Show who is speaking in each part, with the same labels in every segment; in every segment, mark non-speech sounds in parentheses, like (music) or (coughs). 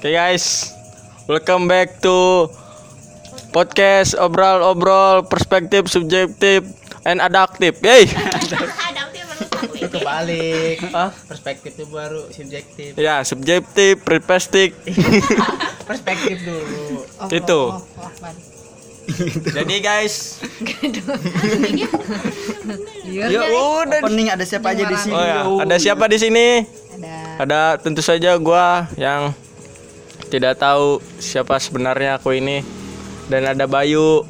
Speaker 1: Oke guys, welcome back to podcast obrol-obrol perspektif subjektif and adaptif. Yey.
Speaker 2: Kebalik (laughs) perspektif itu baru subjektif
Speaker 1: Ya, subjektif, perspektif. (laughs)
Speaker 2: perspektif dulu
Speaker 1: Itu. (laughs) Jadi guys,
Speaker 3: Iya.
Speaker 1: ya udah.
Speaker 4: Opening ada siapa aja di sini?
Speaker 1: Oh ya, ada siapa di sini?
Speaker 3: Ada
Speaker 1: Ada tentu saja gua yang tidak tahu siapa sebenarnya aku ini dan ada Bayu.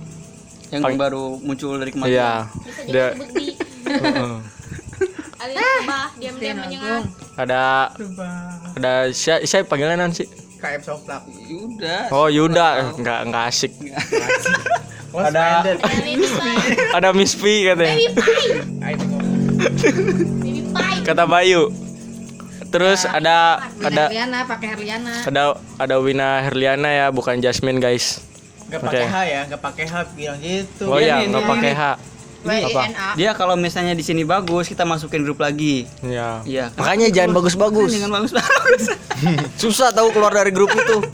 Speaker 4: Yang
Speaker 1: Pang-
Speaker 4: baru muncul dari kemarin.
Speaker 1: Iya.
Speaker 5: Bisa (laughs) diam-diam menyengat.
Speaker 1: ada ada siapa siapa panggilan sih?
Speaker 2: KF Soplak
Speaker 4: Udah.
Speaker 1: Oh Yuda, nggak nggak asik. (laughs) Ada- Ada Miss P (laughs) katanya.
Speaker 5: baby.
Speaker 1: Kata Bayu. Terus ada
Speaker 3: Wina
Speaker 1: ada
Speaker 3: Herliana, pakai Herliana.
Speaker 1: ada ada Wina Herliana ya, bukan Jasmine guys.
Speaker 2: nggak pakai. H ya nggak pakai H bilang gitu
Speaker 1: Oh
Speaker 4: Iya
Speaker 1: ya,
Speaker 4: ini,
Speaker 1: pakai. H. Apa?
Speaker 3: WINA.
Speaker 4: Dia kalau misalnya di sini bagus, kita masukin grup lagi.
Speaker 1: Iya.
Speaker 4: Iya.
Speaker 1: Makanya jangan bagus-bagus.
Speaker 4: Jangan bagus-bagus. (laughs)
Speaker 1: Susah tahu keluar dari grup itu. (laughs)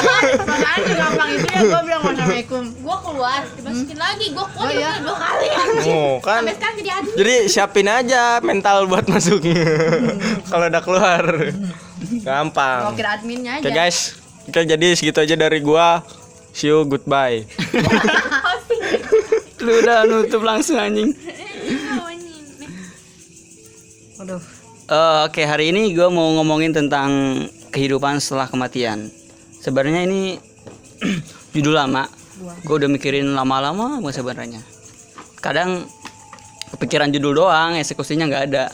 Speaker 3: Eh, makanya gampang itu ya gue bilang Assalamualaikum.
Speaker 5: Gua keluar, dimasukin lagi. Gua kok
Speaker 3: Oh, iya.
Speaker 5: dua kali anjing.
Speaker 1: Oh, kan.
Speaker 5: Sampai sekarang jadi admin.
Speaker 1: Jadi siapin aja mental buat masuk. (laughs) Kalau udah keluar.
Speaker 3: Gue
Speaker 1: Gampang.
Speaker 3: kira adminnya aja.
Speaker 1: Oke guys, oke jadi segitu aja dari gua. See you goodbye.
Speaker 4: Lu udah nutup langsung anjing.
Speaker 3: Aduh.
Speaker 4: Eh, Oke, hari ini gue mau ngomongin tentang kehidupan setelah kematian. Sebenarnya ini (clears throat) judul lama. Gue udah mikirin lama-lama gue sebenarnya. Kadang kepikiran judul doang, eksekusinya nggak ada.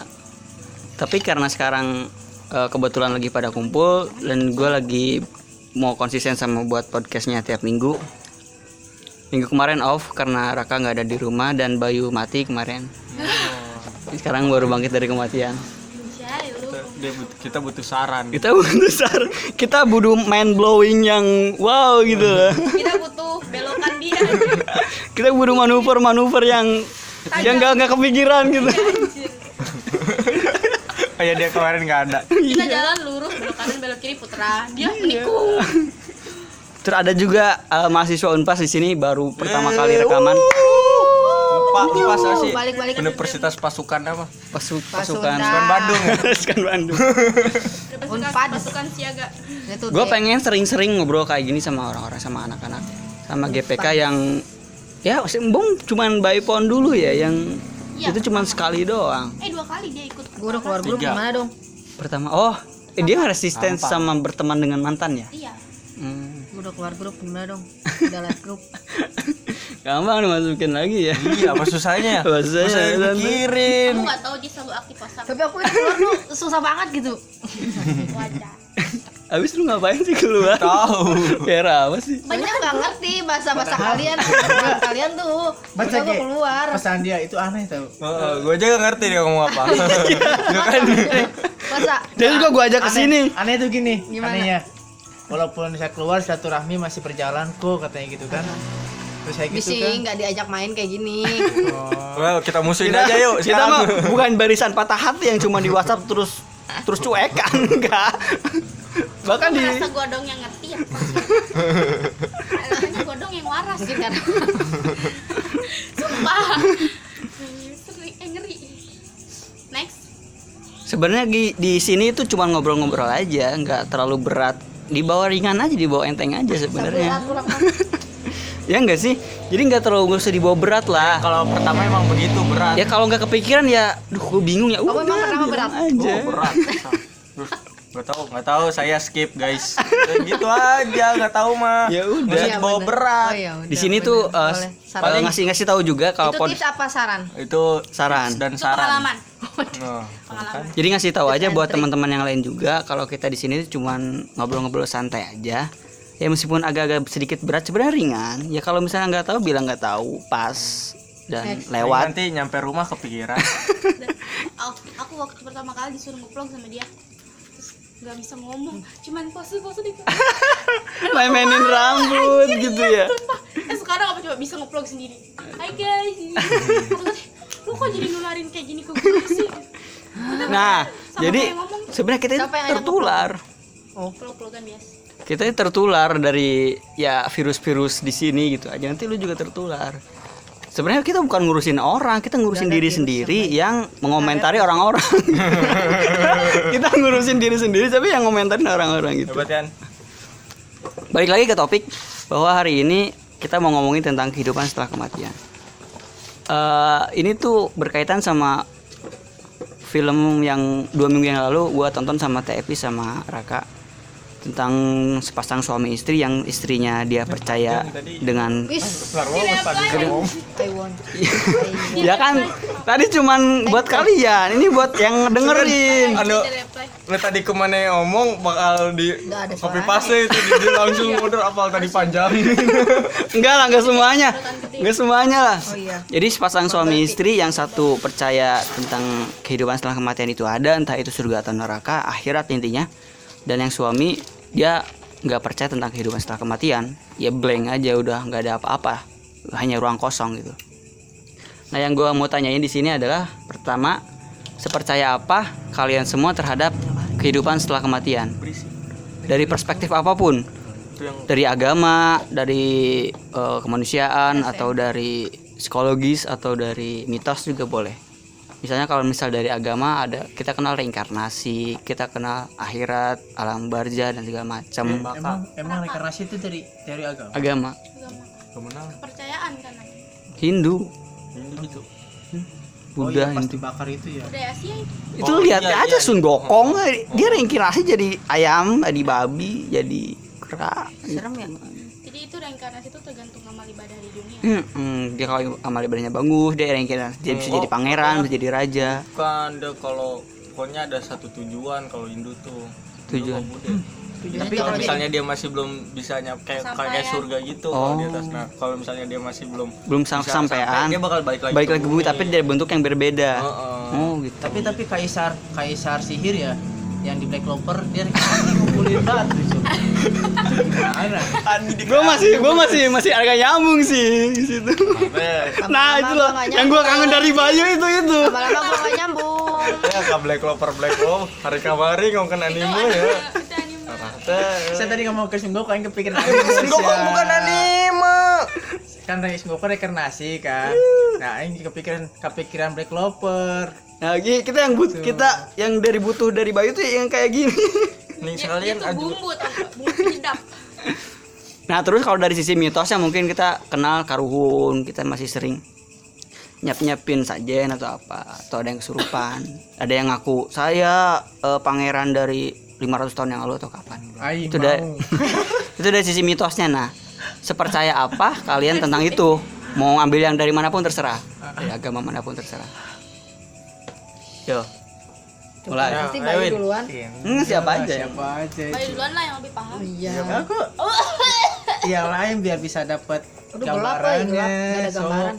Speaker 4: Tapi karena sekarang eh, kebetulan lagi pada kumpul dan gue lagi mau konsisten sama buat podcastnya tiap minggu. Minggu kemarin off karena Raka nggak ada di rumah dan Bayu mati kemarin. Sekarang baru bangkit dari kematian.
Speaker 5: Lu.
Speaker 1: kita butuh saran.
Speaker 4: kita butuh sar- kita butuh mind blowing yang wow gitu lah.
Speaker 5: Kita butuh belokan dia. (laughs)
Speaker 4: kita butuh manuver manuver yang yang nggak nggak kepikiran gitu
Speaker 1: Kayak dia kemarin nggak ada.
Speaker 5: Kita jalan lurus belok kanan belok kiri putra. Dia menikung.
Speaker 4: Terus ada juga eh, mahasiswa unpas di sini baru pertama kali rekaman
Speaker 1: Pak, pas sih.
Speaker 3: Balik-balik.
Speaker 1: Universitas Pasukan apa?
Speaker 4: pasu pasukan
Speaker 1: Pasukan Bandung ya. (laughs)
Speaker 4: pasukan Bandung
Speaker 5: Pasukan,
Speaker 3: Unpad.
Speaker 5: pasukan siaga.
Speaker 4: Gue pengen sering-sering ngobrol kayak gini sama orang-orang sama anak-anak sama GPK yang ya sembong cuman by phone dulu ya yang
Speaker 5: Iya,
Speaker 4: itu cuman sekali doang
Speaker 5: Eh dua kali dia ikut.
Speaker 3: Gue udah keluar grup gimana dong?
Speaker 4: pertama oh eh, dia resisten sama berteman dengan mantan ya
Speaker 5: Iya.
Speaker 4: Hmm.
Speaker 3: Gue udah keluar grup gimana dong? (laughs) Udah live grup.
Speaker 4: gampang dimasukin lagi ya
Speaker 1: Iya, apa susahnya? (laughs)
Speaker 4: Apa susahnya?
Speaker 1: Masa.
Speaker 5: Kamu nggak tahu dia selalu aktif WhatsApp.
Speaker 3: Tapi aku keluar tuh susah banget gitu.
Speaker 5: Wajah.
Speaker 4: Abis lu ngapain sih keluar?
Speaker 1: Tahu.
Speaker 4: Biar apa sih?
Speaker 3: Banyak nggak ngerti bahasa-bahasa kalian. (laughs) Bahasa kalian tuh.
Speaker 2: baca
Speaker 3: gue keluar.
Speaker 2: pesan dia itu aneh tau
Speaker 1: gue aja gak ngerti dia ngomong apa. Gak kan?
Speaker 3: Bahasa.
Speaker 4: Dan juga gua ajak ke
Speaker 2: aneh,
Speaker 4: sini.
Speaker 2: aneh tuh gini
Speaker 3: Gimana?
Speaker 2: anehnya walaupun saya keluar silaturahmi masih berjalan kok katanya gitu kan terus saya gitu
Speaker 3: Bisi
Speaker 2: kan
Speaker 3: nggak diajak main kayak gini.
Speaker 2: oh,
Speaker 1: Well, kita musuhin aja yuk.
Speaker 4: Kita mah bukan barisan patah hati yang cuma di WhatsApp terus terus cuekan enggak. Bahkan di
Speaker 5: Merasa gua dong yang ngerti ya. Rasanya gua dong yang waras.
Speaker 3: Mungkin karena
Speaker 5: Sumpah. Eh, ngeri. Next.
Speaker 4: sebenarnya di, di sini itu cuma ngobrol-ngobrol aja, nggak terlalu berat. Dibawa ringan aja, dibawa enteng aja sebenarnya. (laughs) Ya enggak sih? Jadi nggak terlalu nggak usah dibawa berat lah.
Speaker 1: Kalau pertama emang begitu berat.
Speaker 4: Ya kalau nggak kepikiran ya, duh gue bingung ya. Udah,
Speaker 3: emang pertama berat?
Speaker 4: aja.
Speaker 1: Oh, berat. (laughs) Gak tahu, nggak tahu. Saya skip guys. Ya, gitu aja, nggak tahu mah.
Speaker 4: Ya udah.
Speaker 3: Iya,
Speaker 1: dibawa
Speaker 3: bener.
Speaker 1: berat.
Speaker 3: Oh, iya, udah,
Speaker 4: Di sini
Speaker 3: bener.
Speaker 4: tuh eh, paling ngasih ngasih tahu juga kalau
Speaker 3: Itu tips apa saran?
Speaker 1: Itu
Speaker 4: saran.
Speaker 1: dan
Speaker 5: Itu
Speaker 1: saran.
Speaker 5: pengalaman.
Speaker 1: Oh, (laughs)
Speaker 5: Pengalaman.
Speaker 4: Jadi ngasih tahu aja buat teman-teman yang lain juga kalau kita di sini cuman ngobrol-ngobrol santai aja. Ya meskipun agak-agak sedikit berat sebenarnya ringan. Ya kalau misalnya nggak tahu bilang nggak tahu, pas dan lewat.
Speaker 1: Nanti nyampe rumah kepikiran. (laughs)
Speaker 5: Dan, oh, aku waktu pertama kali disuruh ngeplong sama dia. Nggak bisa ngomong, cuman pose-pose di (laughs)
Speaker 4: Main-mainin rambut gitu ya.
Speaker 5: Sumpah. Eh sekarang apa coba bisa ngeplong sendiri. Hai guys. Lu kok jadi nularin kayak gini ke gue sih?
Speaker 4: Nah,
Speaker 5: Sama
Speaker 4: jadi sebenarnya kita tertular.
Speaker 5: peluk-pelukan biasa
Speaker 4: kita ini tertular dari ya virus-virus di sini gitu aja nanti lu juga tertular sebenarnya kita bukan ngurusin orang kita ngurusin diri sendiri yang mengomentari orang-orang. (laughs) kita ngurusin diri sendiri tapi yang ngomentarin orang-orang gitu.
Speaker 1: Hebat kan?
Speaker 4: balik lagi ke topik bahwa hari ini kita mau ngomongin tentang kehidupan setelah kematian. Eh, ini tuh berkaitan sama film yang dua minggu yang lalu gua tonton sama TFI sama Raka tentang sepasang suami istri yang istrinya dia percaya dengan (laughs) ya kan tadi cuman buat kalian ini buat yang dengerin.
Speaker 1: Anu, lu tadi ke mana ngomong bakal di copy paste itu di, di langsung order apa tadi panjang. (laughs)
Speaker 4: enggak lah enggak semuanya. Enggak semuanya lah.
Speaker 3: Oh iya.
Speaker 4: Jadi sepasang suami istri yang satu percaya tentang kehidupan setelah kematian itu ada, entah itu surga atau neraka, akhirat intinya. Dan yang suami dia nggak percaya tentang kehidupan setelah kematian, ya blank aja udah nggak ada apa-apa, hanya ruang kosong gitu. Nah yang gua mau tanyain di sini adalah pertama, sepercaya apa kalian semua terhadap kehidupan setelah kematian? Dari perspektif
Speaker 1: apa pun,
Speaker 4: dari agama, dari eh, kemanusiaan atau dari psikologis atau dari mitos juga boleh. Misalnya kalau misal dari agama ada kita kenal reinkarnasi, kita kenal akhirat, alam barzah dan segala macam.
Speaker 2: Emang emang reinkarnasi itu dari dari agama.
Speaker 4: Agama
Speaker 5: agama kepercayaan kan
Speaker 4: Hindu,
Speaker 1: Hindu itu.
Speaker 2: Oh
Speaker 4: Buddha,
Speaker 2: iya pasti
Speaker 4: Hindu.
Speaker 2: bakar itu ya.
Speaker 5: Asia itu
Speaker 4: Itu
Speaker 1: Oh,
Speaker 4: lihat
Speaker 1: iya,
Speaker 4: aja
Speaker 1: iya.
Speaker 4: Sun Gokong, dia reinkarnasi jadi ayam, jadi babi, jadi kera.
Speaker 3: Serem ya?
Speaker 5: Itu reinkarnasi itu tergantung amal ibadah di dunia
Speaker 4: Hmm, hmm, dia kalau amal ibadahnya bagus, dia reinkarnasi, dia bisa
Speaker 1: Hmm,
Speaker 4: jadi
Speaker 1: oh,
Speaker 4: pangeran,
Speaker 1: oh.
Speaker 4: bisa jadi raja.
Speaker 1: Bukan ada kalau pokoknya ada satu tujuan kalau Hindu tuh.
Speaker 4: Tujuan.
Speaker 3: Tujuannya
Speaker 1: Tapi
Speaker 3: kalau
Speaker 1: misalnya dia masih belum bisa nyampe kayak kayak surga gitu kalau di
Speaker 4: Oh.
Speaker 1: atas. Nah, kalau misalnya dia masih belum
Speaker 4: Belum
Speaker 1: bisa sampai, dia bakal balik lagi
Speaker 4: balik lagi ke bumi tapi dari bentuk yang berbeda.
Speaker 1: Heeh.
Speaker 4: Oh gitu.
Speaker 2: Tapi tapi kaisar kaisar sihir ya yang di Black Clover dia ngumpulin batu itu. (laughs) Gimana?
Speaker 4: gue masih gue masih masih agak nyambung sih di situ. Nah itu loh yang gue kangen dari Bayu itu itu.
Speaker 3: Lama-lama gua gak nyambung. (laughs)
Speaker 1: Ya Black Clover Black Clover hari kabari ngomongin anime ya.
Speaker 2: Saya tadi ngomong ke Sunggoku yang kepikiran (laughs)
Speaker 1: Sengoku bukan anime.
Speaker 2: Kan dari Sunggoku reinkarnasi kan. Nah, ini kepikiran kepikiran Black Clover.
Speaker 4: Nah kita yang but kita yang dari butuh dari Bayu tuh yang kayak gini. (laughs)
Speaker 1: Nih sekalian aju
Speaker 5: bumbu bumbu penyedap. (laughs)
Speaker 4: Nah terus kalau dari sisi mitosnya mungkin kita kenal karuhun kita masih sering nyap nyapin sajen atau apa atau ada yang kesurupan (laughs) ada yang ngaku saya eh, pangeran dari 500 tahun yang lalu atau kapan?
Speaker 2: Ai,
Speaker 4: itu dari itu dari sisi mitosnya. Nah sepercaya apa kalian tentang itu? Mau ambil yang dari mana pun terserah. Dari agama mana pun terserah yo mulai
Speaker 3: Pasti
Speaker 1: ayo,
Speaker 3: Bayu duluan.
Speaker 4: Hmm, siapa aja
Speaker 2: Siapa aja.
Speaker 5: Bayu duluan lah yang lebih paham
Speaker 3: Iya.
Speaker 2: Aku yang lain biar bisa dapat
Speaker 3: Udah gelap. Gak ada
Speaker 2: So,
Speaker 3: gambaran.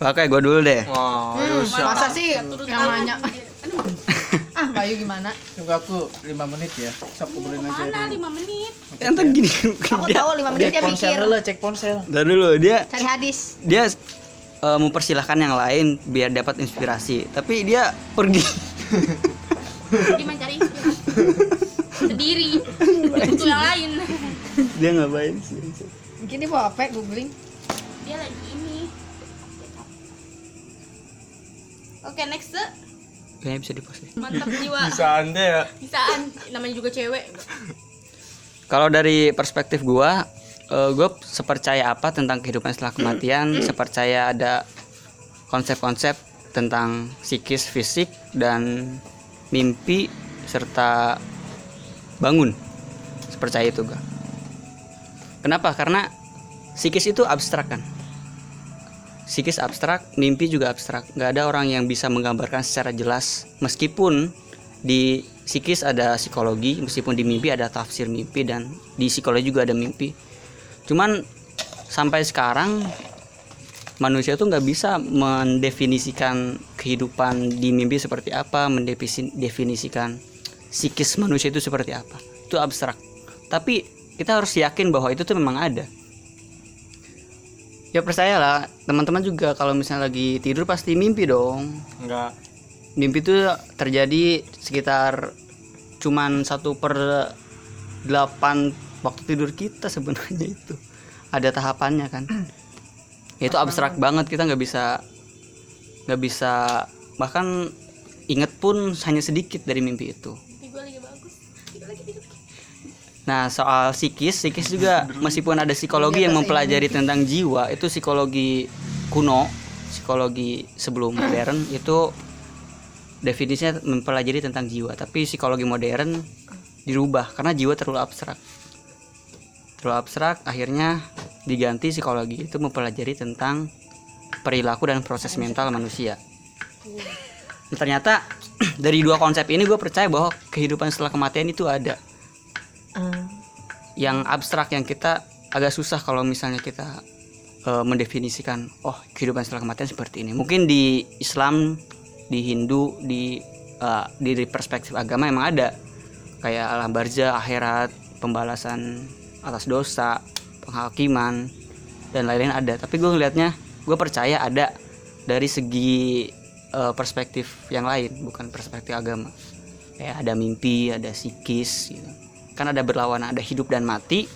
Speaker 4: oke gue dulu deh
Speaker 1: Oh,
Speaker 3: Hmm, masa sih
Speaker 5: turun
Speaker 3: yang nanya? ah, Bayu gimana?
Speaker 2: Tunggu aku 5 menit ya. Sok kuburin aja
Speaker 5: mana
Speaker 2: dulu.
Speaker 5: 5 menit
Speaker 4: yang tuh gini
Speaker 3: Aku
Speaker 4: dia
Speaker 3: tahu 5 menit
Speaker 2: Cek
Speaker 3: dia
Speaker 2: ponsel
Speaker 3: mikir.
Speaker 2: dulu, cek ponsel.
Speaker 4: Ntar dulu dia
Speaker 3: Cari hadis.
Speaker 4: dia eh, mempersilahkan yang lain biar dapat inspirasi tapi dia pergi
Speaker 5: dia mencari inspirasi sendiri untuk yang lain
Speaker 4: dia ngapain sih
Speaker 3: Mungkin dia bawa apa? Googling.
Speaker 5: dia lagi ini oke next Se.
Speaker 4: kayaknya bisa dipost deh.
Speaker 5: mantap jiwa
Speaker 1: bisa anda ya.
Speaker 5: bisaan namanya juga cewek
Speaker 4: kalau dari perspektif gua eh, gua sepercaya apa tentang kehidupan setelah kematian? (clears throat) Sepercaya ada konsep-konsep tentang psikis fisik dan mimpi serta bangun. Sepercaya itu gua. Kenapa? Karena psikis itu abstrak kan? Psikis abstrak mimpi juga abstrak. Nggak ada orang yang bisa menggambarkan secara jelas. Meskipun di psikis ada psikologi meskipun di mimpi ada tafsir mimpi dan di psikologi juga ada mimpi cuman sampai sekarang manusia tuh nggak bisa mendefinisikan kehidupan di mimpi seperti apa mendefinisikan psikis manusia itu seperti apa. Itu abstrak. Tapi kita harus yakin bahwa itu tuh memang ada. Ya percayalah teman-teman juga kalau misalnya lagi tidur pasti mimpi dong.
Speaker 1: Enggak.
Speaker 4: mimpi itu terjadi sekitar cuman satu per delapan waktu tidur kita sebenarnya itu. Ada tahapannya kan. Itu abstrak banget kita nggak bisa nggak bisa bahkan inget pun hanya sedikit dari mimpi itu. Nah, soal psikis, psikis juga meskipun ada psikologi yang mempelajari tentang jiwa, itu psikologi kuno, psikologi sebelum modern itu definisinya mempelajari tentang jiwa, tapi psikologi modern dirubah karena jiwa terlalu abstrak. Terlalu abstrak, akhirnya diganti psikologi itu mempelajari tentang perilaku dan proses mental manusia. Dan ternyata (clears throat) dari dua konsep ini gue percaya bahwa kehidupan setelah kematian itu ada. Yang abstrak yang kita agak susah kalau misalnya kita eh, mendefinisikan oh kehidupan setelah kematian seperti ini. Mungkin di Islam di Hindu di eh, di perspektif agama emang ada. Kayak alam barzah akhirat pembalasan atas dosa penghakiman dan lain-lain ada. Tapi gue ngelihatnya gue percaya ada dari segi eh, perspektif yang lain bukan perspektif agama. Kayak ada mimpi ada psikis gitu. Kan ada berlawanan ada hidup dan mati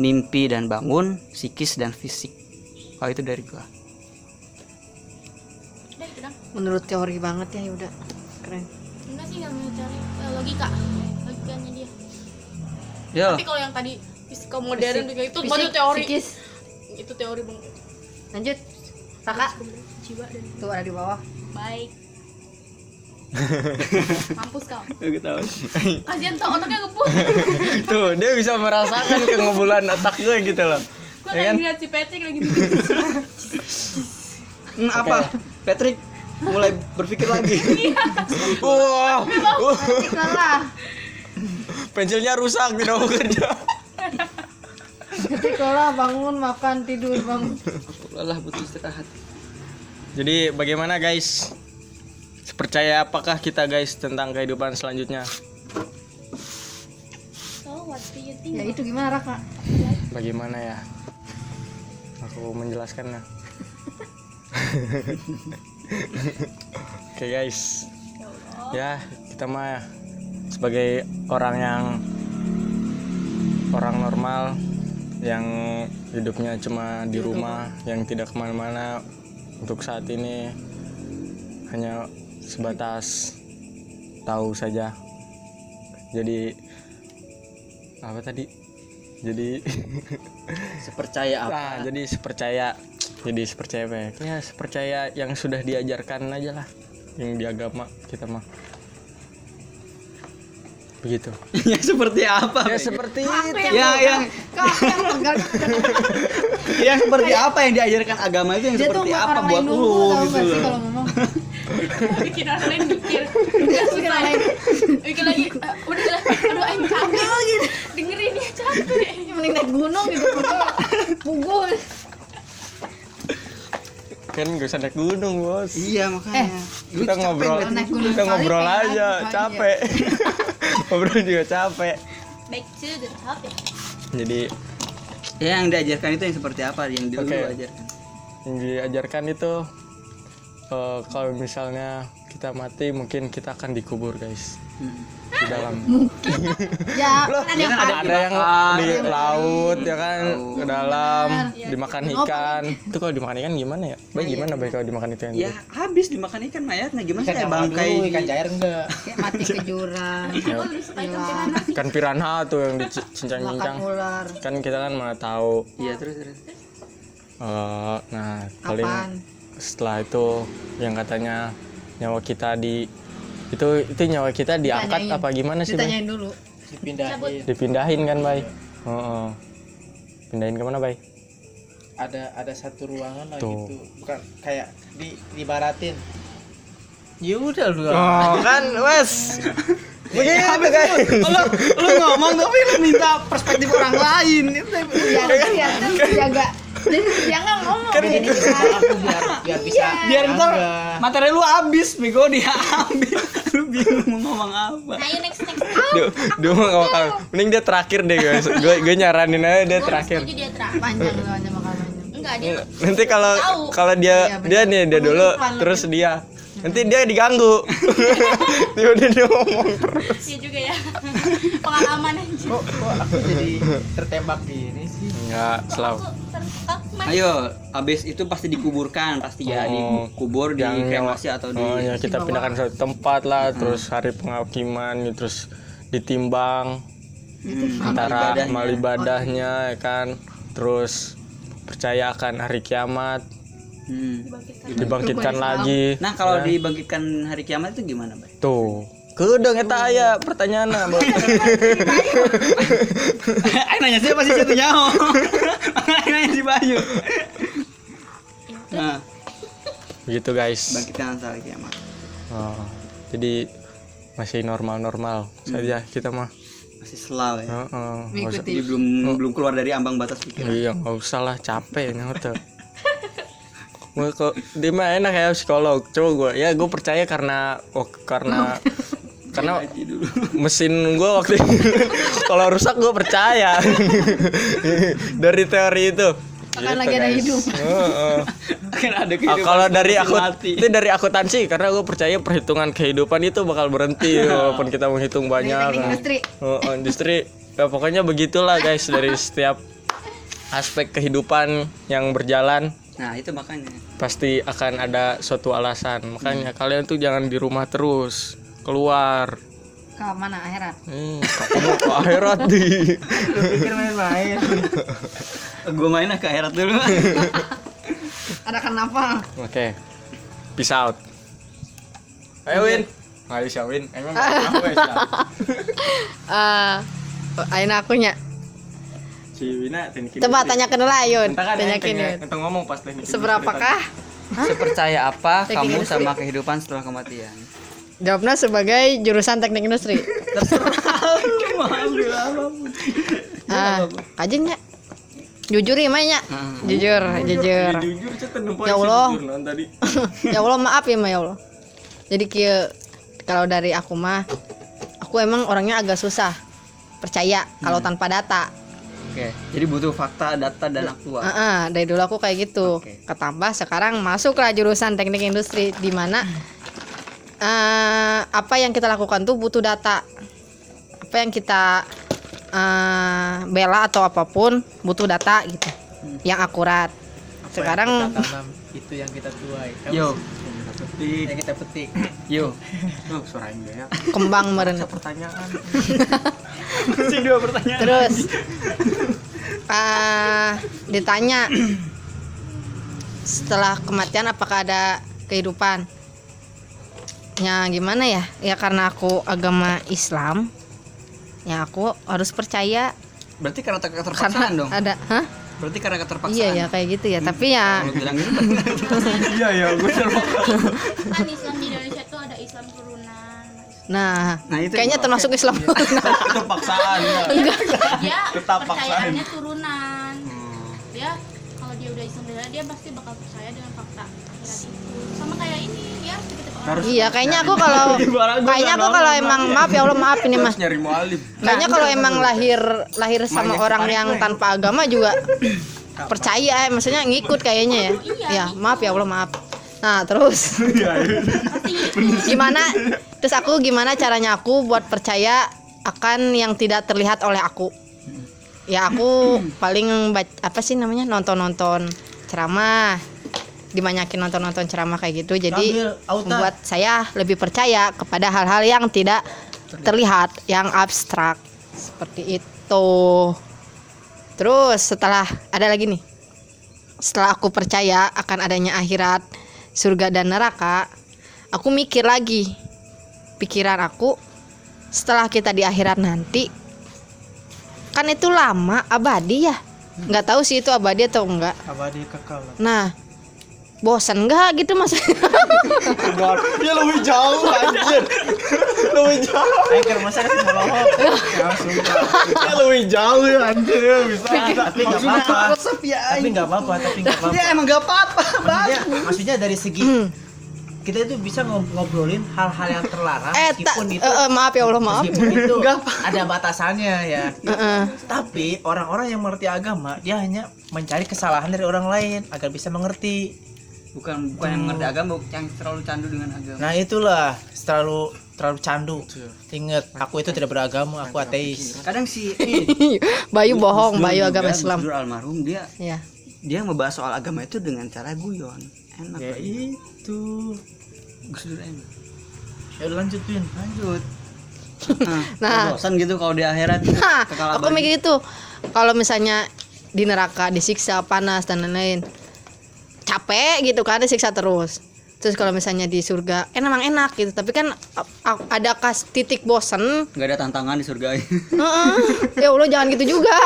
Speaker 4: mimpi dan bangun psikis dan fisik. Kalau itu dari
Speaker 5: dong.
Speaker 3: Menurut teori banget ya udah keren.
Speaker 5: enggak sih nggak mau cari eh, logika. Logikanya dia.
Speaker 4: Yo.
Speaker 5: Tapi kalau yang tadi fisika modern juga itu
Speaker 3: Fisik,
Speaker 5: baru teori
Speaker 3: psikis.
Speaker 5: itu teori bang
Speaker 3: Lanjut. Kakak
Speaker 5: jiwa dan
Speaker 3: tuh ada di bawah.
Speaker 5: baik (laughs) mampus kau
Speaker 4: Gak tahu.
Speaker 5: kasian tau otaknya ngebut (laughs)
Speaker 1: Tuh, dia bisa merasakan kengebulan otak gue gitu loh.
Speaker 5: gue
Speaker 1: Ya kan?
Speaker 5: lagi lihat si Patrick lagi
Speaker 4: Hmm, apa Patrick mulai berpikir lagi (laughs)
Speaker 1: Wah, uh,
Speaker 3: Kalah.
Speaker 1: pensilnya rusak tidak mau kerja.
Speaker 3: Ketika bangun makan tidur bangun.
Speaker 4: lelah butuh istirahat
Speaker 1: Jadi bagaimana guys? Percaya apakah kita guys tentang kehidupan selanjutnya?
Speaker 5: so what do you think
Speaker 3: Ya itu gimana Raka?
Speaker 1: Bagaimana ya? Aku menjelaskannya. (laughs) Oke guys, ya kita mah sebagai orang yang orang normal yang hidupnya cuma di rumah, yang tidak ke mana-mana untuk saat ini hanya sebatas tahu saja. Jadi apa tadi? Jadi (laughs)
Speaker 4: sepercaya apa
Speaker 1: Nah, jadi sepercaya jadi sepercaya apa ya? Ya sepercaya yang sudah diajarkan aja lah yang di agama kita mah begitu. (laughs)
Speaker 4: Ya seperti apa
Speaker 1: ya seperti itu.
Speaker 4: ya yang
Speaker 3: Kau yang pegang. (laughs)
Speaker 4: yang seperti apa yang diajarkan agama itu yang
Speaker 3: Dia
Speaker 4: seperti apa
Speaker 3: orang
Speaker 4: buat lu
Speaker 3: tahu
Speaker 4: gitu loh.
Speaker 3: kalau ngomong? (laughs)
Speaker 5: bikin orang lain mikir. Nggak susah. ya bikin lagi eh, udah lah. Aduh aing capek gitu. Dengerin dia capek.
Speaker 3: Ya, Mending naik gunung gitu. Pukul.
Speaker 1: kan gak usah naik gunung bos.
Speaker 4: Iya makanya. Lu
Speaker 1: kita ngobrol kita ngobrol aja. capek ngobrol juga capek.
Speaker 5: Back to the topic.
Speaker 1: Jadi
Speaker 4: ya yang diajarkan itu yang seperti apa? Yang dulu lu ajarkan.
Speaker 1: Yang diajarkan itu eh, kalau misalnya kita mati mungkin kita akan dikubur guys.
Speaker 4: Hmm.
Speaker 1: di dalam.
Speaker 3: Ya, (laughs)
Speaker 1: Loh,
Speaker 3: kan ada
Speaker 4: ya
Speaker 3: yang
Speaker 4: kan ada
Speaker 1: ada yang
Speaker 4: Dimakan.
Speaker 1: di laut ya kan? Ke dalam
Speaker 3: Iya.
Speaker 1: dimakan ikan. Itu kalau dimakan ikan gimana ya? Baik gimana baik kalau dimakan ikan
Speaker 4: ya habis dimakan ikan mayatnya gimana
Speaker 2: Ikan
Speaker 4: kayak bangkai
Speaker 2: dulu, ikan cair enggak?
Speaker 3: kayak mati ke jurang.
Speaker 1: Ya,
Speaker 5: lebih suka ikan piranha
Speaker 1: tuh yang dicincang-cincang kan kita kan mana tahu.
Speaker 4: Iya terus terus.
Speaker 1: Eh, nah paling
Speaker 3: Apaan?
Speaker 1: setelah itu yang katanya nyawa kita di itu itu nyawa kita diangkat
Speaker 3: Ditanyain.
Speaker 1: apa gimana sih Bay?
Speaker 3: Ditanyain dulu.
Speaker 2: Dipindahin.
Speaker 1: dipindahin kan bay Heeh. pindahin ke mana bay
Speaker 2: Ada ada satu ruangan lah
Speaker 1: Tuh.
Speaker 2: gitu. Bukan kayak di dibaratin. Ya udah lu.
Speaker 1: oh kan wes (laughs) begitu guys
Speaker 4: lu, lu ngomong tapi lu minta perspektif orang lain itu
Speaker 3: Biar biar jaga. Jangan ngomong.
Speaker 1: Kan
Speaker 3: Jadi
Speaker 1: gitu.
Speaker 3: kita-
Speaker 2: Aku biar biar bisa.
Speaker 4: biar ntar materi lu habis bego dia ambil lu bingung mau ngomong apa.
Speaker 5: Nah yuk next next.
Speaker 1: Dia dia mau ngomong kalau mending dia terakhir deh guys. Gue gue nyaranin aja dia terakhir.
Speaker 5: dia terakhir
Speaker 3: panjang lu aja bakal panjang.
Speaker 5: enggak dia
Speaker 1: nanti kalau kalau dia
Speaker 3: Iya,
Speaker 1: dia nih dia dulu terus dia nanti dia diganggu (laughs) tiba-tiba dia ngomong terus
Speaker 5: Iya juga ya. Pengalaman anjir.
Speaker 2: kok kok aku jadi tertembak gini sih
Speaker 1: nggak selalu.
Speaker 4: Ayo, abis itu pasti dikuburkan, pasti ya
Speaker 1: Oh.
Speaker 4: dikubur,
Speaker 1: Yang-
Speaker 4: dikremasi atau di
Speaker 1: oh, ya kita pindahkan suatu tempat lah terus hari penghakiman gitu, terus ditimbang
Speaker 4: Hmm,
Speaker 1: antara
Speaker 4: ibadahnya.
Speaker 1: amal ibadahnya ya kan terus percaya akan hari kiamat
Speaker 4: Hmm.
Speaker 1: dibangkitkan lagi
Speaker 4: Nah, kalau dibangkitkan hari kiamat itu gimana, Bay?
Speaker 1: tuh kedeng eta aya pertanyaan
Speaker 4: Ayo (laughs) nanya siapa sih satu nyaho? (laughs) Ayo nanya si Bayu. Nah,
Speaker 1: begitu guys
Speaker 4: bangkitkan hari kiamat.
Speaker 1: Oh, jadi masih normal-normal saja kita mah
Speaker 4: Masih selalu ya.
Speaker 1: Heeh, nggak usah-
Speaker 4: Jadi belum belum keluar dari ambang batas pikiran.
Speaker 1: iya nggak usah lah capek nyoto dia mah enak ya psikolog. Coba gue ya gue percaya karena oh, karena karena mesin gue waktu (laughs) kalau rusak gue percaya. (laughs) Dari teori itu.
Speaker 3: Akan lagi ada hidup.
Speaker 4: Akan (laughs) ada
Speaker 1: Ah,
Speaker 4: kehidupan
Speaker 1: kalau dari aku
Speaker 4: mati.
Speaker 1: itu dari akuntansi karena gue percaya perhitungan kehidupan itu bakal berhenti walaupun kita menghitung banyak.
Speaker 3: industri.
Speaker 1: Oh, oh, industri. Ya pokoknya begitulah guys dari setiap aspek kehidupan yang berjalan
Speaker 4: Nah, itu makanya.
Speaker 1: pasti akan ada suatu alasan. Makanya kalian tuh jangan di rumah terus. Keluar.
Speaker 3: Ke mana akhirat?
Speaker 1: hmm, ke akhirat di. (laughs)
Speaker 2: Pikir main-main.
Speaker 4: Gue mainnya ke akhirat dulu. (laughs)
Speaker 3: Ada kenapa?
Speaker 1: oke. Peace out. Ayo Win. Nggak bisa Win. Emang (laughs) aku ya
Speaker 3: Eh, aina akunya.
Speaker 1: Si Wina teknik
Speaker 3: Coba tanyakan dulu Ayun.
Speaker 1: Entah kan
Speaker 3: Tanyakin
Speaker 1: tanya-
Speaker 3: Yun.
Speaker 1: entah ngomong pas teknik
Speaker 3: Seberapakah?
Speaker 4: Sepercaya apa
Speaker 3: Teknik
Speaker 4: kamu
Speaker 3: industri.
Speaker 4: sama kehidupan setelah kematian?
Speaker 3: Jawabnya sebagai jurusan teknik industri. Ah, kajin ya. Jujur ya Maya.
Speaker 4: Hmm.
Speaker 3: Jujur, jujur. Ya Allah.
Speaker 1: jujur non tadi (laughs)
Speaker 3: ya Allah maaf ya Ma ya Allah. Jadi kia kalau dari aku mah aku emang orangnya agak susah percaya kalau tanpa data.
Speaker 4: Oke, jadi butuh fakta, data dan aktual.
Speaker 3: Heeh, dari dulu aku kayak gitu.
Speaker 4: Oke.
Speaker 3: Ketambah sekarang masuklah jurusan teknik industri di mana eh, apa yang kita lakukan tuh butuh data. Apa yang kita eh, bela atau apa pun butuh data gitu. Yang akurat. Sekarang
Speaker 2: kita tanam itu yang kita tuai Kamu
Speaker 4: Yo,
Speaker 2: petik yang kita petik
Speaker 4: yo.
Speaker 1: tuh suara yang ya
Speaker 3: kembang meren.
Speaker 1: pertanyaan
Speaker 4: Masih dua pertanyaan.
Speaker 3: Terus ah ditanya setelah kematian apakah ada kehidupan? Ya gimana ya? Ya karena aku agama Islam, ya aku harus percaya
Speaker 4: Berarti karena ter-
Speaker 3: karena
Speaker 4: keterpaksaan dong.
Speaker 3: ada, hah?
Speaker 4: Berarti karena keterpaksaan.
Speaker 3: Iya ya kayak gitu ya. Tapi ya
Speaker 4: gitu (laughs)
Speaker 1: iya ya gue
Speaker 5: Kan Islam di Indonesia tuh ada Islam turunan.
Speaker 3: nah,
Speaker 4: Nah, itu
Speaker 3: kayaknya termasuk Islam. (laughs)
Speaker 4: keterpaksaan. ya.
Speaker 5: Dia
Speaker 4: Tetap
Speaker 5: percayaannya turunan.
Speaker 4: Hmm.
Speaker 5: Dia kalau dia udah Islam dia pasti bakal percaya dengan fakta akhirat itu. Sama kayak ini ya orang.
Speaker 3: iya, kayaknya aku kalau kayaknya aku kalau emang maaf ya Allah maaf ini mah.
Speaker 1: nyari mualim
Speaker 3: Kayaknya kalau emang lahir lahir sama orang yang tanpa agama juga percaya, eh, maksudnya ngikut kayaknya ya. Ya maaf ya Allah maaf. Nah terus (laughs) (laughs) gimana? Terus aku gimana caranya aku buat percaya akan yang tidak terlihat oleh aku? Ya aku (clears throat) paling apa sih namanya nonton nonton ceramah, dibanyakin nonton nonton ceramah kayak gitu. Jadi membuat saya lebih percaya kepada hal-hal yang tidak terlihat, yang abstrak. Seperti itu. Terus setelah ada lagi nih, setelah aku percaya akan adanya akhirat, surga dan neraka, aku mikir lagi, pikiran aku setelah kita di akhirat nanti, kan itu lama abadi ya, nggak tahu sih itu abadi atau enggak.
Speaker 2: abadi kekal.
Speaker 3: Nah, bosan nggak gitu mas?
Speaker 1: ya lebih jauh anjir. Lebih jauh.
Speaker 2: Anchor masa kasih molohok ya sumpah
Speaker 1: ya lebih jauh ya anjir ya bisa.
Speaker 2: Tapi nggak apa-apa.
Speaker 4: ya.
Speaker 2: tapi nggak apa-apa tapi nggak apa-apa.
Speaker 4: Ya emang gak apa-apa,
Speaker 2: maksudnya, maksudnya dari segi kita itu bisa ngob- ngobrolin hal-hal yang terlarang
Speaker 3: eh, tak,
Speaker 2: meskipun itu
Speaker 3: eh, eh, maaf ya Allah maaf.
Speaker 2: meskipun itu (laughs) ada batasannya ya.
Speaker 3: Eh, eh.
Speaker 2: tapi orang-orang yang mengerti agama dia hanya mencari kesalahan dari orang lain agar bisa mengerti
Speaker 4: bukan bukan yang ngerti agama yang terlalu candu dengan agama
Speaker 2: Nah itulah terlalu terlalu candu. Ingat, aku itu tidak beragama, aku ateis.
Speaker 4: kadang si (laughs)
Speaker 3: Bayu bohong, Bayu agama Islam.
Speaker 4: Almarhum dia
Speaker 3: Ya.
Speaker 4: dia membahas soal agama itu dengan cara guyon enak
Speaker 2: Ya itu.
Speaker 4: Gus Dur enak
Speaker 2: Ya lanjutin.
Speaker 4: lanjut (laughs)
Speaker 3: Nah.
Speaker 4: nah bosan gitu kalau di akhirat (laughs)
Speaker 3: Hah,
Speaker 4: kekal
Speaker 3: aku mikir itu kalau misalnya di neraka disiksa panas dan lain-lain capek gitu kan disiksa terus. Terus kalau misalnya di surga eh emang enak gitu. Tapi kan ada kas titik bosen?
Speaker 4: Nggak ada tantangan di surga.
Speaker 3: Heeh. ya allah jangan gitu juga.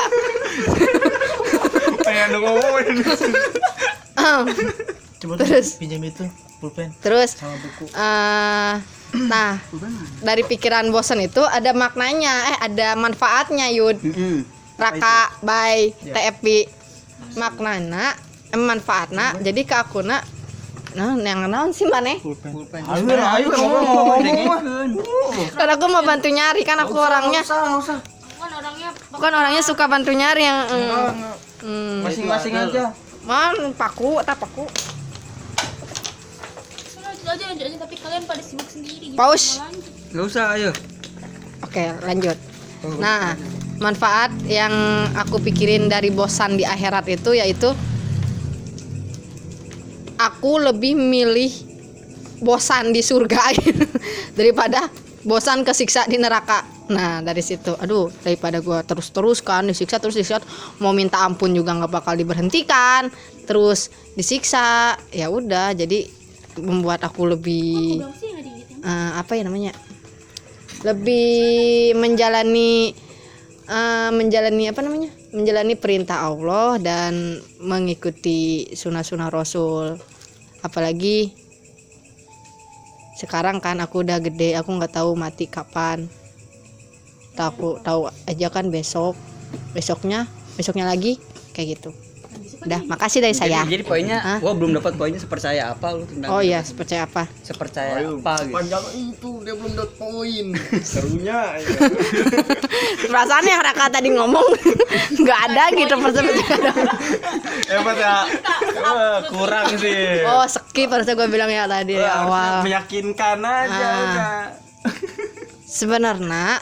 Speaker 3: (laughs)
Speaker 1: Pengen ngomongin.
Speaker 3: Ah,
Speaker 2: Coba
Speaker 3: Terus?
Speaker 2: Terus. pinjam itu pulpen.
Speaker 3: Terus?
Speaker 2: Sama buku.
Speaker 3: eh nah dari pikiran bosen itu ada maknanya. Eh ada manfaatnya yud. Raka by TFP maknana eh, manfaatna jadi ke aku nak nah yang naon sih mana
Speaker 4: ayo ayo ngomong
Speaker 3: kan aku mau bantu nyari kan aku orangnya.
Speaker 5: kan orangnya
Speaker 3: kan orangnya suka bantu nyari yang mm, mm,
Speaker 4: masing-masing aja.
Speaker 3: Man paku tak paku.
Speaker 5: Aja aja tapi kalian pada sibuk sendiri gitu.
Speaker 3: Paus.
Speaker 4: Nggak usah ayo.
Speaker 3: Oke lanjut. Nah manfaat yang aku pikirin dari bosan di akhirat itu yaitu aku lebih milih bosan di surga (laughs) daripada bosan kesiksa di neraka. Nah dari situ aduh daripada gua terus terus kan disiksa terus disiksa mau minta ampun juga nggak bakal diberhentikan terus disiksa ya udah jadi membuat aku lebih
Speaker 5: Berapa sih gitu
Speaker 3: eh, apa ya namanya lebih menjalani eh, menjalani apa namanya menjalani perintah Allah dan mengikuti sunnah-sunnah Rasul. Apalagi sekarang kan aku udah gede aku nggak tahu mati kapan. Tahu tahu aja kan besok. Besoknya besoknya lagi kayak gitu udah makasih dari saya
Speaker 4: jadi, jadi poinnya
Speaker 3: Hah?
Speaker 4: gua belum dapat poinnya sepercaya apa lu tentang
Speaker 3: oh iya percaya apa?
Speaker 4: Sepercaya apa gitu.
Speaker 1: panjang itu dia belum dapat poin. (laughs) Serunya ya.
Speaker 3: perasaan yang Raka tadi ngomong. (laughs) Nggak ada gitu persepercayaan (laughs)
Speaker 1: hebat ya. Eh, kurang sih.
Speaker 3: Oh skip harusnya gue bilang ya tadi di
Speaker 1: harusnya
Speaker 3: awal.
Speaker 1: meyakinkan aja
Speaker 3: Ah.
Speaker 1: udah.
Speaker 3: Sebenarnya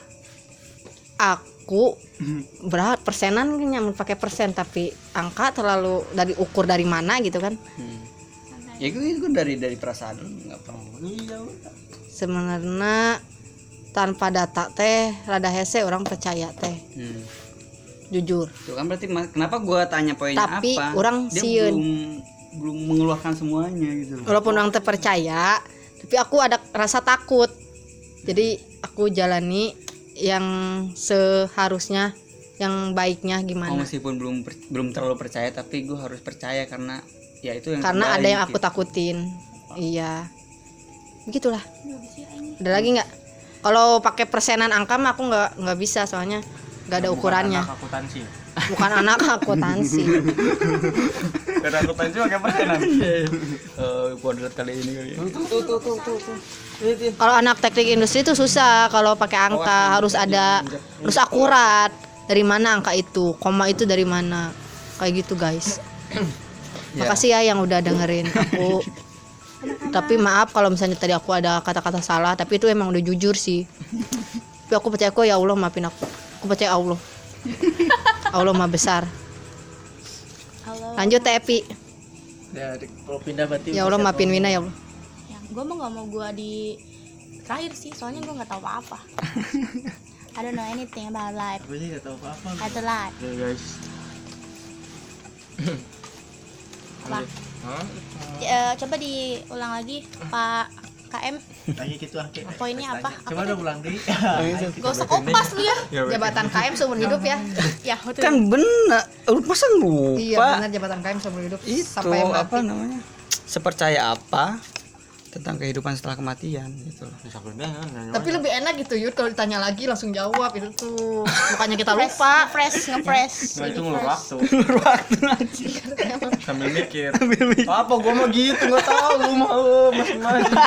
Speaker 3: aku berat persenan kan nyaman pakai persen tapi angka terlalu dari ukur dari mana gitu kan.
Speaker 4: Hmm. ya itu, itu dari dari perasaan nggak apa
Speaker 1: iya.
Speaker 3: Sebenarnya tanpa data teh rada hese orang percaya teh
Speaker 4: hmm.
Speaker 3: jujur.
Speaker 4: Tuh kan berarti kenapa gua tanya poinnya
Speaker 3: Tapi
Speaker 4: apa?
Speaker 3: orang
Speaker 4: Dia
Speaker 3: sieun.
Speaker 4: belum belum mengeluarkan semuanya gitu.
Speaker 3: Walaupun orang terpercaya, tapi aku ada rasa takut. Jadi aku jalani yang seharusnya yang baiknya
Speaker 4: Oh,
Speaker 3: gimana.
Speaker 4: meskipun belum per- belum terlalu percaya tapi gue harus percaya karena ya itu yang
Speaker 3: karena ada yang aku
Speaker 4: gitu.
Speaker 3: takutin. Iya. Begitulah. Ada lagi nggak? Kalau pakai persenan angka mah aku nggak nggak bisa soalnya nggak ada ukurannya bukan anak akuntansi. (laughs)
Speaker 1: Ada akuntansi pakai persenan (laughs)
Speaker 4: Eh, kuadrat kali ini kali ya.
Speaker 3: kalau anak teknik industri itu susah kalau pakai angka harus ada harus akurat. Dari mana angka itu? Koma itu dari mana? Kayak gitu guys. (coughs) Makasih ya yang udah dengerin aku. (coughs) Tapi maaf kalau misalnya tadi aku ada kata-kata salah tapi itu emang udah jujur sih. (coughs) Tapi aku percaya kok ya Allah maafin aku. Aku percaya Allah (laughs) Allah mah besar
Speaker 5: Halo.
Speaker 3: lanjut teh Epi
Speaker 2: Ya, kalau pindah berarti
Speaker 3: ya Allah maafin Wina ya Allah
Speaker 5: Ya, gue mah gak mau gue di terakhir sih, soalnya gue nggak tahu apa-apa. (laughs) I don't know anything about life.
Speaker 2: Gue sih gak tahu apa-apa.
Speaker 5: I don't life.
Speaker 1: Oke guys
Speaker 5: Apa? Eh, coba diulang lagi, Pak KM.
Speaker 2: Lagi gitu ah.
Speaker 5: Poinnya apa?
Speaker 2: Coba
Speaker 5: Apa
Speaker 2: udah ulang deh. (laughs)
Speaker 5: Gak usah kopas lu ya.
Speaker 3: jabatan KM seumur hidup ya (laughs)
Speaker 5: Ya, betul.
Speaker 4: kan bener lu masa lupa
Speaker 3: iya benar jabatan KM seumur hidup
Speaker 4: itu
Speaker 3: sampai
Speaker 4: apa namanya sepercaya apa tentang kehidupan setelah kematian gitu loh.
Speaker 3: Tapi lebih enak gitu Yud kalau ditanya lagi langsung jawab itu tuh. Bukannya kita
Speaker 5: Fresh,
Speaker 3: lupa.
Speaker 5: ngefresh, ngefresh.
Speaker 1: Nah, itu ngulur
Speaker 5: fresh.
Speaker 1: waktu.
Speaker 4: Waktu aja (laughs)
Speaker 1: sambil mikir. Apa gua mau gitu? Nggak tahu lu mau masing-masing (laughs)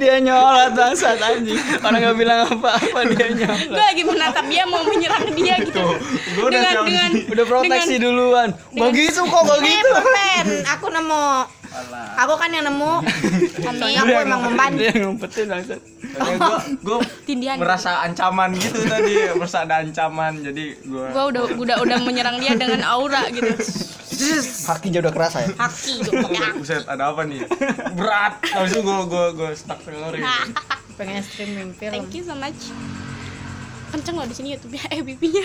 Speaker 4: dia nyolot bangsat anjing. Orang nggak bilang apa-apa dia nyolot
Speaker 5: gue lagi menatap dia mau menyerang dia gitu.
Speaker 1: Gua udah
Speaker 5: dengan
Speaker 4: udah proteksi duluan. Begitu kok
Speaker 3: Eh,
Speaker 4: begitu
Speaker 3: Pen, aku nemu. Aku kan yang nemu. (laughs) Soalnya aku emang membantu.
Speaker 4: dia ngumpetin bangsat
Speaker 1: gue gue merasa ancaman gitu tadi merasa ada ancaman jadi gue
Speaker 5: gue udah udah udah menyerang dia dengan aura gitu
Speaker 4: kakinya udah kerasa ya
Speaker 5: haki haki
Speaker 1: Buset, ada apa nih? Berat. Habis itu gue gue gue stuck teori. (laughs)
Speaker 3: Pengen streaming film.
Speaker 5: thank you so much kenceng loh di sini YouTube ya eh pipinya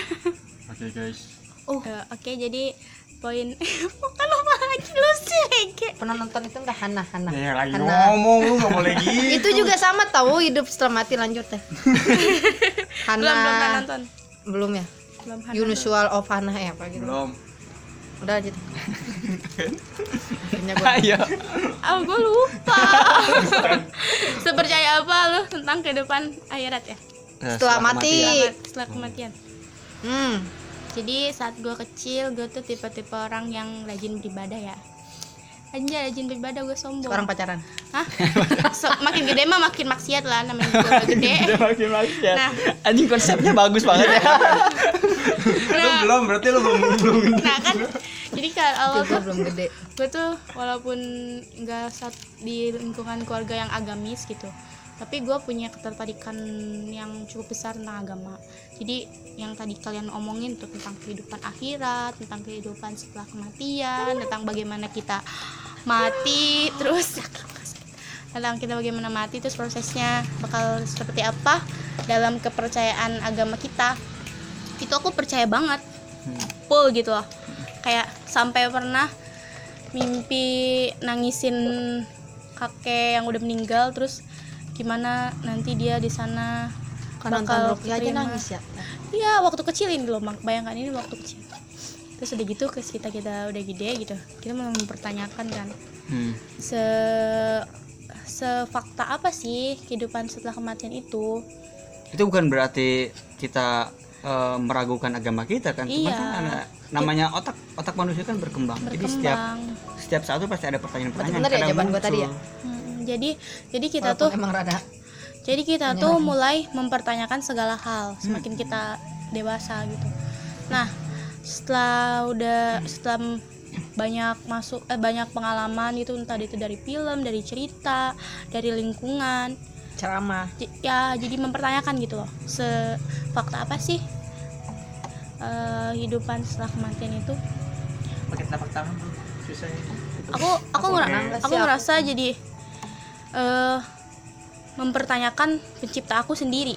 Speaker 1: Oke guys.
Speaker 5: oh oke jadi poin (laughs) bukan apa lagi lu sih
Speaker 3: Pernah nonton itu enggak Hana Hana?
Speaker 1: Ya lagi
Speaker 3: Hana.
Speaker 1: ngomong lu gak boleh (laughs) gitu.
Speaker 3: Itu juga sama tahu hidup setelah mati lanjut teh. Hana (laughs)
Speaker 5: belum belum nonton
Speaker 3: belum ya?
Speaker 5: belum pernah
Speaker 3: Unusual of Hana ya apa gitu.
Speaker 1: belum.
Speaker 3: Udah lanjut. Kayaknya gua-
Speaker 4: ayo
Speaker 5: ah gue lupa sepercaya apa lu tentang kehidupan akhirat ya
Speaker 3: Setelah mati.
Speaker 5: Selamat setelah kematian
Speaker 3: Hmm.
Speaker 5: Jadi saat gue kecil gue tuh tipe-tipe orang yang rajin beribadah ya Anjay rajin beribadah gue sombong
Speaker 3: Sekarang pacaran.
Speaker 5: Hah? (laughs) So, makin gede mah makin maksiat lah namanya juga udah gede
Speaker 4: makin maksiat
Speaker 5: Nah.
Speaker 4: anjing konsepnya bagus banget ya
Speaker 1: Lu belum berarti lu belum belum.
Speaker 5: nah kan jadi kalau awal
Speaker 3: Gue
Speaker 5: tuh
Speaker 3: belum gede.
Speaker 5: gue tuh walaupun nggak saat di lingkungan keluarga yang agamis gitu tapi gue punya ketertarikan yang cukup besar tentang agama. Jadi yang tadi kalian omongin tuh tentang kehidupan akhirat tentang kehidupan setelah kematian tentang bagaimana kita mati terus (laughs) tentang kita bagaimana mati terus prosesnya bakal seperti apa dalam kepercayaan agama kita. Itu aku percaya banget. Full gitu loh. Kayak sampai pernah mimpi nangisin kakek yang udah meninggal terus gimana nanti dia di sana
Speaker 3: Kan nonton Rocky aja nangis ya.
Speaker 5: Iya waktu kecil ini loh bayangkan ini waktu kecil terus udah gitu ke kita kita udah gede gitu kita mau mempertanyakan kan
Speaker 4: Hmm.
Speaker 5: se sefakta apa sih kehidupan setelah kematian itu
Speaker 4: itu bukan berarti kita eh, meragukan agama kita kan cuma
Speaker 5: Iya.
Speaker 4: kan ada- namanya otak otak manusia kan berkembang, jadi setiap
Speaker 5: berkembang
Speaker 4: setiap saat itu pasti ada pertanyaan-pertanyaan
Speaker 3: ya jawaban gua tadi ya?
Speaker 4: muncul.
Speaker 5: Jadi jadi kita
Speaker 3: Walaupun
Speaker 5: tuh
Speaker 3: emang rada
Speaker 5: Jadi kita tuh mulai mempertanyakan segala hal semakin kita dewasa gitu. Nah, setelah udah setelah banyak masuk eh, banyak pengalaman itu entah itu dari film, dari cerita, dari lingkungan,
Speaker 3: ceramah.
Speaker 5: j- ya jadi mempertanyakan gitu loh. Sefakta apa sih eh, hidupan setelah kematian itu?
Speaker 2: pakai telapak tangan bro susah ya.
Speaker 5: Aku aku ngera- aku ngerasa jadi eh mempertanyakan pencipta aku sendiri.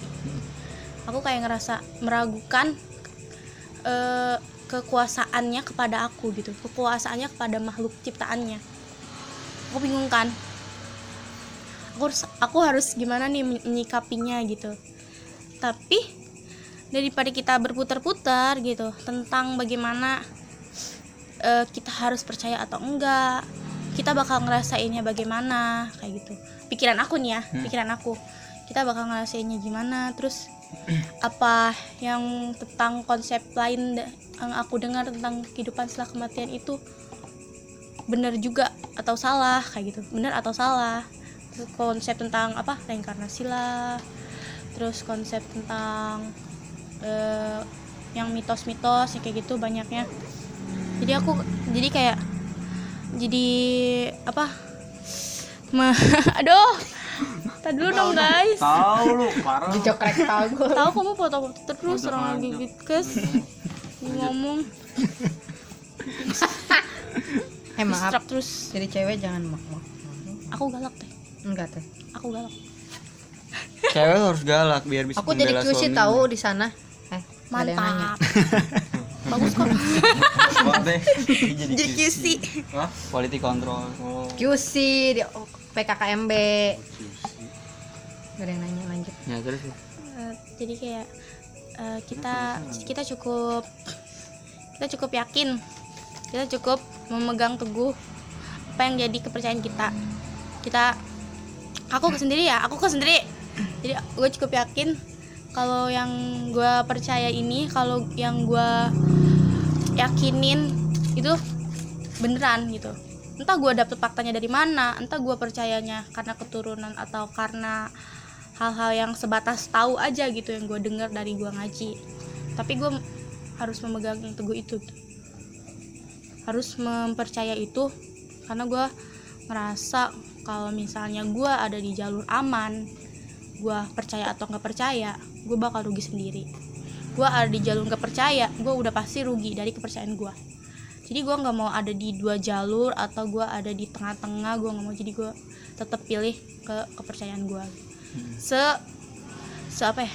Speaker 5: Aku kayak ngerasa meragukan eh kekuasaannya kepada aku gitu, kekuasaannya kepada makhluk ciptaannya. Aku bingung kan. Aku harus aku harus gimana nih men- menyikapinya gitu. Tapi daripada kita berputar-putar gitu tentang bagaimana eh, kita harus percaya atau enggak kita bakal ngerasainnya bagaimana kayak gitu. Pikiran aku nih ya pikiran aku. Kita bakal ngerasainnya gimana terus apa yang tentang konsep lain yang aku dengar tentang kehidupan setelah kematian itu benar juga atau salah kayak gitu. Benar atau salah. Terus konsep tentang apa? Reinkarnasi lah. Terus konsep tentang eh, yang mitos-mitos ya kayak gitu banyaknya. Jadi aku jadi kayak jadi apa Ma- (laughs) aduh Tadi dulu dong guys
Speaker 1: Tahu lu parah.
Speaker 3: Dicokrek tahu.
Speaker 5: tahu kamu foto-foto terus orang lagi gitu ngomong (laughs)
Speaker 3: Eh maaf.
Speaker 5: distract terus
Speaker 3: Jadi cewek jangan mak-mak.
Speaker 5: aku galak teh
Speaker 3: Enggak teh.
Speaker 5: aku galak
Speaker 4: cewek harus galak biar bisa
Speaker 3: Aku jadi QC tahu di sana. Eh,
Speaker 5: mantap (laughs) bagus kok
Speaker 1: deh.
Speaker 4: jadi
Speaker 5: jadi QC
Speaker 1: Hah?
Speaker 4: quality control
Speaker 1: Oh.
Speaker 3: QC di PKKMB. Gak ada yang nanya lanjut.
Speaker 4: ya terus
Speaker 5: Eh, jadi kayak eh, kita kita cukup kita cukup yakin kita cukup memegang teguh apa yang jadi kepercayaan kita kita aku ke sendiri ya aku ke sendiri jadi gue cukup yakin kalau yang gue percaya ini kalau yang gue yakinin itu beneran gitu. Entah gue dapet faktanya dari mana entah gue percayanya karena keturunan atau karena hal-hal yang sebatas tahu aja gitu yang gue dengar dari gue ngaji. Tapi gue harus memegang teguh itu. Harus mempercaya itu karena gue ngerasa kalau misalnya gue ada di jalur aman gue percaya atau nggak percaya gue bakal rugi sendiri gue ada di jalur nggak percaya gue udah pasti rugi dari kepercayaan gue jadi gue nggak mau ada di dua jalur atau gue ada di tengah-tengah gue nggak mau. Jadi gue tetap pilih ke kepercayaan gue se se apa ya?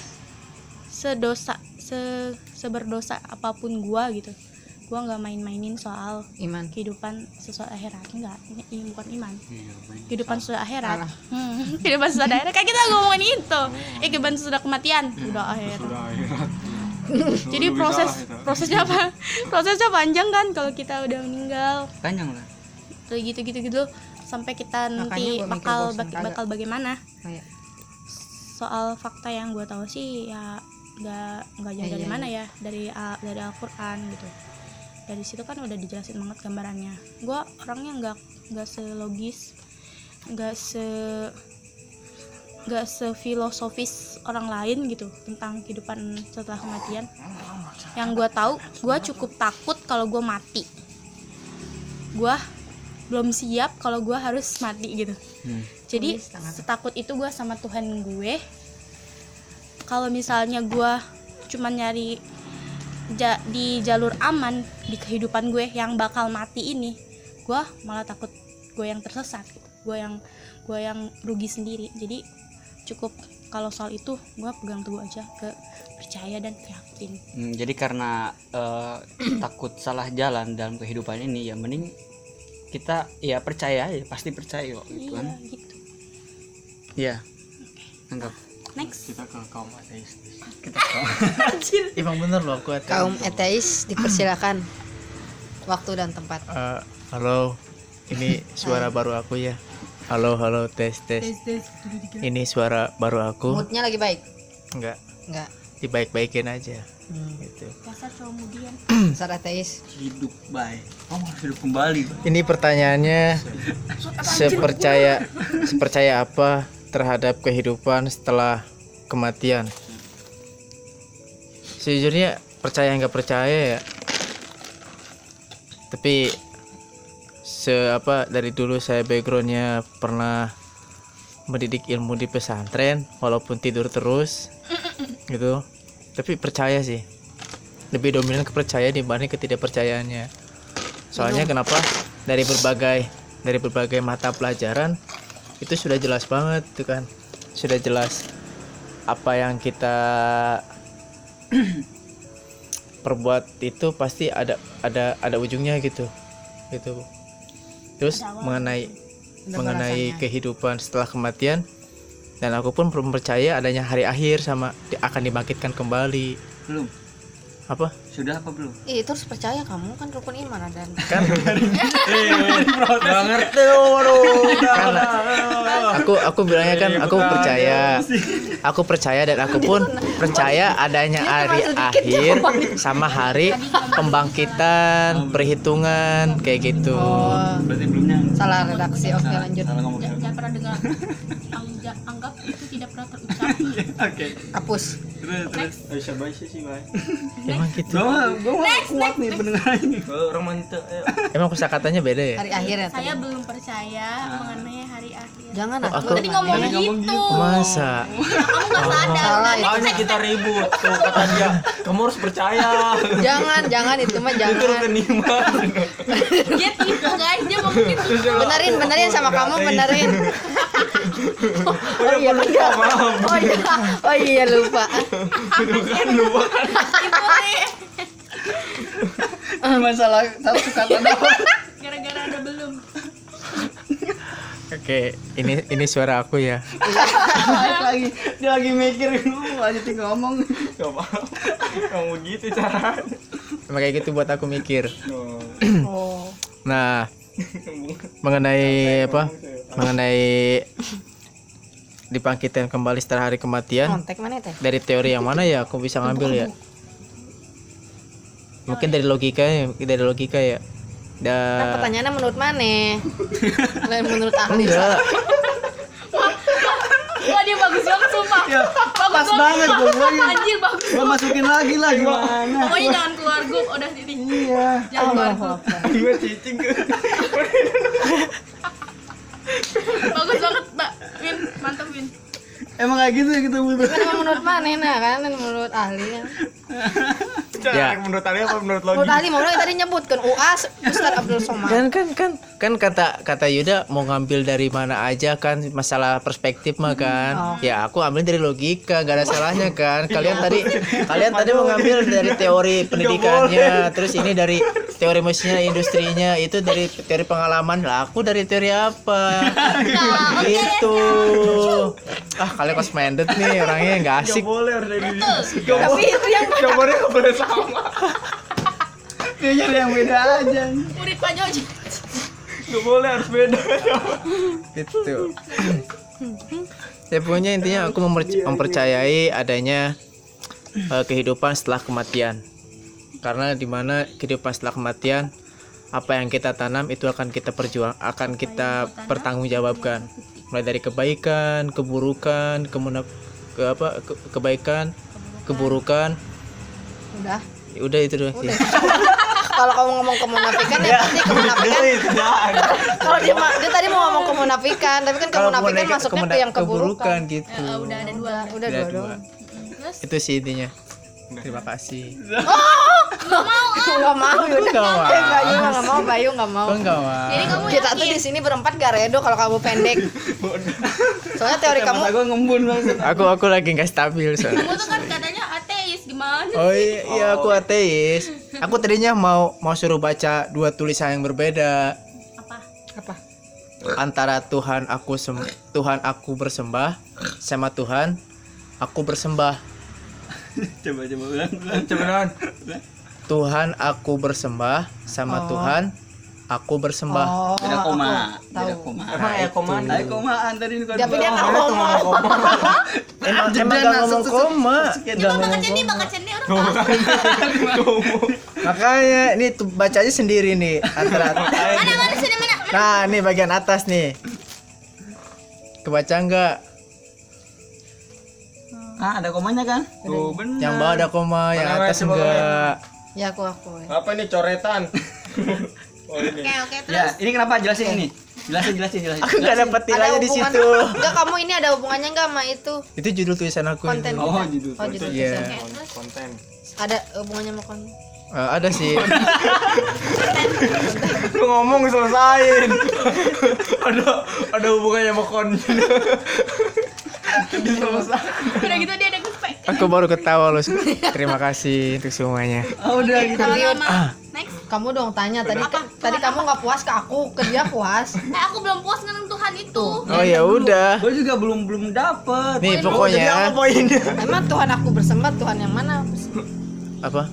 Speaker 5: Sedosa se seberdosa apa pun gue gitu. Gue nggak main-mainin soal
Speaker 3: iman.
Speaker 5: kehidupan sesuatu akhirat. Enggak ini, bukan iman.
Speaker 2: Iya,
Speaker 5: kehidupan sesudah akhirat. Hmm, (laughs) kehidupan sesudah akhirat. Kayak kita ngomongin itu. Eh kehidupan sesudah kematian udah akhirat (laughs) jadi proses prosesnya apa? (laughs) Prosesnya panjang kan kalau kita udah meninggal.
Speaker 4: Panjang lah.
Speaker 5: Kayak gitu gitu. Gitu sampai kita
Speaker 3: Makanya
Speaker 5: nanti bakal bak-
Speaker 3: kagak.
Speaker 5: bakal bagaimana?
Speaker 3: Kayak,
Speaker 5: soal fakta yang gue tahu sih ya nggak nggak jauh
Speaker 3: Iya,
Speaker 5: dari
Speaker 3: iya.
Speaker 5: mana ya dari Al- dari Al-Quran gitu. Dari situ kan udah dijelasin banget gambarannya. Gue orangnya nggak nggak selogis nggak se nggak sefilosofis orang lain gitu tentang kehidupan setelah kematian. Yang gue tahu gue cukup takut kalau gue mati. Gue belum siap kalau gue harus mati gitu.
Speaker 4: Hmm.
Speaker 5: jadi setakut itu gue sama Tuhan gue. Kalau misalnya gue cuman nyari ja- di jalur aman di kehidupan gue yang bakal mati ini gue malah takut gue yang tersesat gitu. gue yang gue yang rugi sendiri. Jadi cukup. Kalau soal itu gue pegang teguh aja ke percaya dan yakin.
Speaker 4: Hmm, jadi karena eh, (clears throat) takut salah jalan dalam kehidupan ini ya mending kita ya percaya ya pasti percaya kok gitu kan?
Speaker 5: iya gitu.
Speaker 4: Iya. Anggap
Speaker 5: next.
Speaker 1: Kita ke kaum ateis. (laughs)
Speaker 2: Emang bener loh aku ateis.
Speaker 3: kaum ateis dipersilakan. Waktu dan tempat.
Speaker 2: Eh, halo, ini suara baru aku ya. Halo, halo, tes, tes. Ini suara baru aku.
Speaker 3: moodnya lagi baik
Speaker 2: Enggak,
Speaker 3: enggak
Speaker 2: dibaik-baikin aja.
Speaker 3: Hmm.
Speaker 2: Gitu.
Speaker 5: dasar cowok kemudian (clears throat)
Speaker 3: ateis
Speaker 4: hidup baik oh harus hidup kembali.
Speaker 2: Ini pertanyaannya sepercaya sepercaya apa terhadap kehidupan setelah kematian? Sejujurnya percaya nggak percaya ya. Tapi se apa dari dulu saya backgroundnya pernah mendidik ilmu di pesantren walaupun tidur terus (laughs) gitu. Tapi percaya sih lebih dominan kepercayaan dibanding ketidakpercayaannya. Soalnya kenapa? Dari berbagai dari berbagai mata pelajaran itu sudah jelas banget tuh kan. Sudah jelas apa yang kita (clears throat) perbuat itu pasti ada ada ada ujungnya gitu gitu terus mengenai mengenai kehidupan setelah kematian dan aku pun belum percaya adanya hari akhir sama akan dibangkitkan kembali.
Speaker 4: Belum
Speaker 2: apa?
Speaker 4: Sudah apa belum?
Speaker 3: Ih, itu harus percaya kamu kan rukun iman ada.
Speaker 2: Kan. (laughs)
Speaker 4: Nggak ngerti waduh
Speaker 2: aku aku bilangnya kan aku percaya. Aku percaya dan aku pun percaya adanya hari akhir sama hari pembangkitan perhitungan kayak gitu.
Speaker 3: Oh.
Speaker 4: Berarti belumnya.
Speaker 3: Salah redaksi oke lanjut.
Speaker 5: Jangan, pernah dengar. Ang- anggap itu tidak pernah terucap. (laughs)
Speaker 4: Oke.
Speaker 3: Hapus
Speaker 4: terus terus. Sih
Speaker 2: emang gitu.
Speaker 4: Gua gua kuat nih pendengar ini. Orang ayo.
Speaker 2: Emang kosakatanya beda ya?
Speaker 3: Hari akhir ya
Speaker 5: saya belum percaya mengenai hari akhir.
Speaker 3: Jangan
Speaker 2: Oh,
Speaker 3: aku
Speaker 2: aku-
Speaker 5: tadi ngomong gitu.
Speaker 2: masa?
Speaker 5: Kamu nggak sadar
Speaker 1: Makanya kita ribut tuh kata dia. Kamu harus percaya.
Speaker 3: Jangan jangan itu mah jangan.
Speaker 1: Keniman.
Speaker 5: Dia tipu guys. Dia ngomong gitu.
Speaker 3: Benerin benerin sama kamu benerin. oh iya lupa oh iya oh iya lupa
Speaker 5: nih
Speaker 4: masalah satu kata doang
Speaker 5: gara-gara ada belum.
Speaker 2: Oke ini ini suara aku ya.
Speaker 4: Lagi dia lagi mikir lu lanjutin ngomong.
Speaker 1: Gak apa kamu gitu caranya
Speaker 2: emang kayak gitu buat aku mikir.
Speaker 3: Oh.
Speaker 2: Nah mengenai apa? mengenai dibangkitkan kembali setelah hari kematian
Speaker 3: kontak mana teh
Speaker 2: dari teori yang mana ya aku bisa ngambil ya mungkin dari logika ya dari logika ya
Speaker 3: Nah,
Speaker 2: dan
Speaker 3: pertanyaannya menurut mana? (laughs) Lain menurut ahli.
Speaker 2: enggak (laughs)
Speaker 5: Wah dia bagus banget sumpah.
Speaker 4: Ya,
Speaker 5: bagus
Speaker 4: pas banget gue lagi.
Speaker 5: Anjir bagus.
Speaker 4: Gue masukin lagi lah gimana?
Speaker 5: Pokoknya jangan keluar grup udah sini. Iya. Jangan keluar grup.
Speaker 4: Gue cicing. (laughs)
Speaker 5: Bagus banget Mbak Win, mantap Win.
Speaker 4: Emang kayak gitu ya kita butuh.
Speaker 3: Emang menurut mana nah kan menurut ahli (laughs) ya.
Speaker 2: ya
Speaker 1: menurut kalian apa menurut
Speaker 3: Menurut ahli mau tadi nyebutkan UAS Ustaz Abdul Somad.
Speaker 2: kan kan kan kan kata kata Yuda mau ngambil dari mana aja kan masalah perspektif mah kan. ya aku ambil dari logika gak ada salahnya kan. (laughs) Kalian tadi kalian tadi mau ngambil dari teori pendidikannya terus ini dari teori mesinnya industrinya itu dari teori pengalaman. Lah aku dari teori apa? Gitu. Ah kalian kos minded nih orangnya nggak asik.
Speaker 4: Boleh harus dari
Speaker 3: Tapi itu yang
Speaker 1: Gak boleh gak boleh sama (laughs)
Speaker 4: Dia nyari yang beda aja.
Speaker 5: Murid Pak Joji.
Speaker 1: Gak boleh harus beda.
Speaker 2: Gitu. Ya pokoknya intinya aku memper- mempercayai adanya eh, kehidupan setelah kematian. Karena di mana kehidupan setelah kematian apa yang kita tanam itu akan kita perjuang akan kita pertanggungjawabkan. Mulai dari kebaikan keburukan kemuna ke apa ke- kebaikan keburukan
Speaker 3: udah.
Speaker 2: ya udah itu doang sih. (laughs)
Speaker 3: Kalau kamu ngomong kemunafikan ya pasti kemunafikan. Kalau dia dia tadi mau ngomong kemunafikan, tapi kan kemunafikan
Speaker 2: kemuna-
Speaker 3: masuknya
Speaker 2: kemuna-
Speaker 3: ke yang keburukan.
Speaker 2: gitu
Speaker 5: Eh, udah ada dua.
Speaker 3: Udah, udah dua
Speaker 2: dua.
Speaker 3: doang.
Speaker 2: itu sih intinya terima kasih
Speaker 3: Enggak mau, Yuda.
Speaker 2: Nggak mau.
Speaker 3: Eh, Enggak, Yu nggak mau, Bayu nggak mau.
Speaker 2: kok enggak Wak?
Speaker 5: Jadi kamu
Speaker 3: Kita tuh di sini berempat gak redo kalau kamu pendek. (laughs) Soalnya teori kamu
Speaker 4: gue ngembun banget.
Speaker 2: aku aku lagi nggak stabil soalnya
Speaker 5: kamu tuh kan katanya ateis gimana?
Speaker 2: Oh iya, iya aku ateis. Aku tadinya mau mau suruh baca dua tulisan yang berbeda
Speaker 5: Apa?
Speaker 3: apa?
Speaker 2: antara Tuhan aku sem Tuhan aku bersembah sama Tuhan aku bersembah. (laughs)
Speaker 4: Coba coba ulang ulang.
Speaker 1: Coba non
Speaker 2: Tuhan aku bersembah sama Tuhan aku bersembah.
Speaker 3: Oh,
Speaker 4: Beda koma. Beda
Speaker 3: tahu.
Speaker 4: koma.
Speaker 1: Emang ya
Speaker 4: Ayo komaan tadi ini kan.
Speaker 3: Tapi dia nggak ngomong.
Speaker 2: Emang emang gak ngomong koma. Ngomong
Speaker 5: Bakat cendi, cendi orang
Speaker 2: Makanya ini tuh bacanya sendiri nih antara (laughs)
Speaker 5: Mana mana sini mana?
Speaker 2: Nah, ini bagian atas nih. Kebaca enggak?
Speaker 4: Ah, ada komanya kan? Tuh, benar.
Speaker 2: Yang bawah ada koma, yang atas enggak.
Speaker 3: Ya aku aku.
Speaker 1: Apa ini coretan (laughs) Oh ini
Speaker 5: Oke oke terus.
Speaker 4: Ya, ini kenapa jelasin ini? Jelasin jelasin jelasin.
Speaker 2: Aku enggak dapat nilainya di situ.
Speaker 3: Enggak kamu ini ada hubungannya enggak sama itu
Speaker 2: Itu judul tulisan aku
Speaker 3: konten
Speaker 2: itu.
Speaker 4: Oh, judul.
Speaker 3: Oh, judul
Speaker 2: Iya.
Speaker 3: tulisan.
Speaker 5: Terus.
Speaker 1: konten
Speaker 3: Ada hubungannya sama konten.
Speaker 2: Eh, ada sih. (laughs)
Speaker 1: Lu ngomong selesain (laughs) Ada ada hubungannya sama kon (laughs)
Speaker 5: Udah gitu dia ada.
Speaker 2: Aku baru ketawa loh. Terima kasih untuk semuanya.
Speaker 4: Oh, udah gitu.
Speaker 5: Sama-sama. Next.
Speaker 3: Kamu dong tanya tadi kan tadi kamu nggak puas ke aku, ke dia puas. (laughs)
Speaker 5: Eh aku belum puas dengan Tuhan itu.
Speaker 2: Oh ya udah.
Speaker 4: Gue juga belum belum dapet.
Speaker 2: Nih pokoknya (laughs)
Speaker 3: Emang Tuhan aku bersembah Tuhan yang mana?
Speaker 2: apa?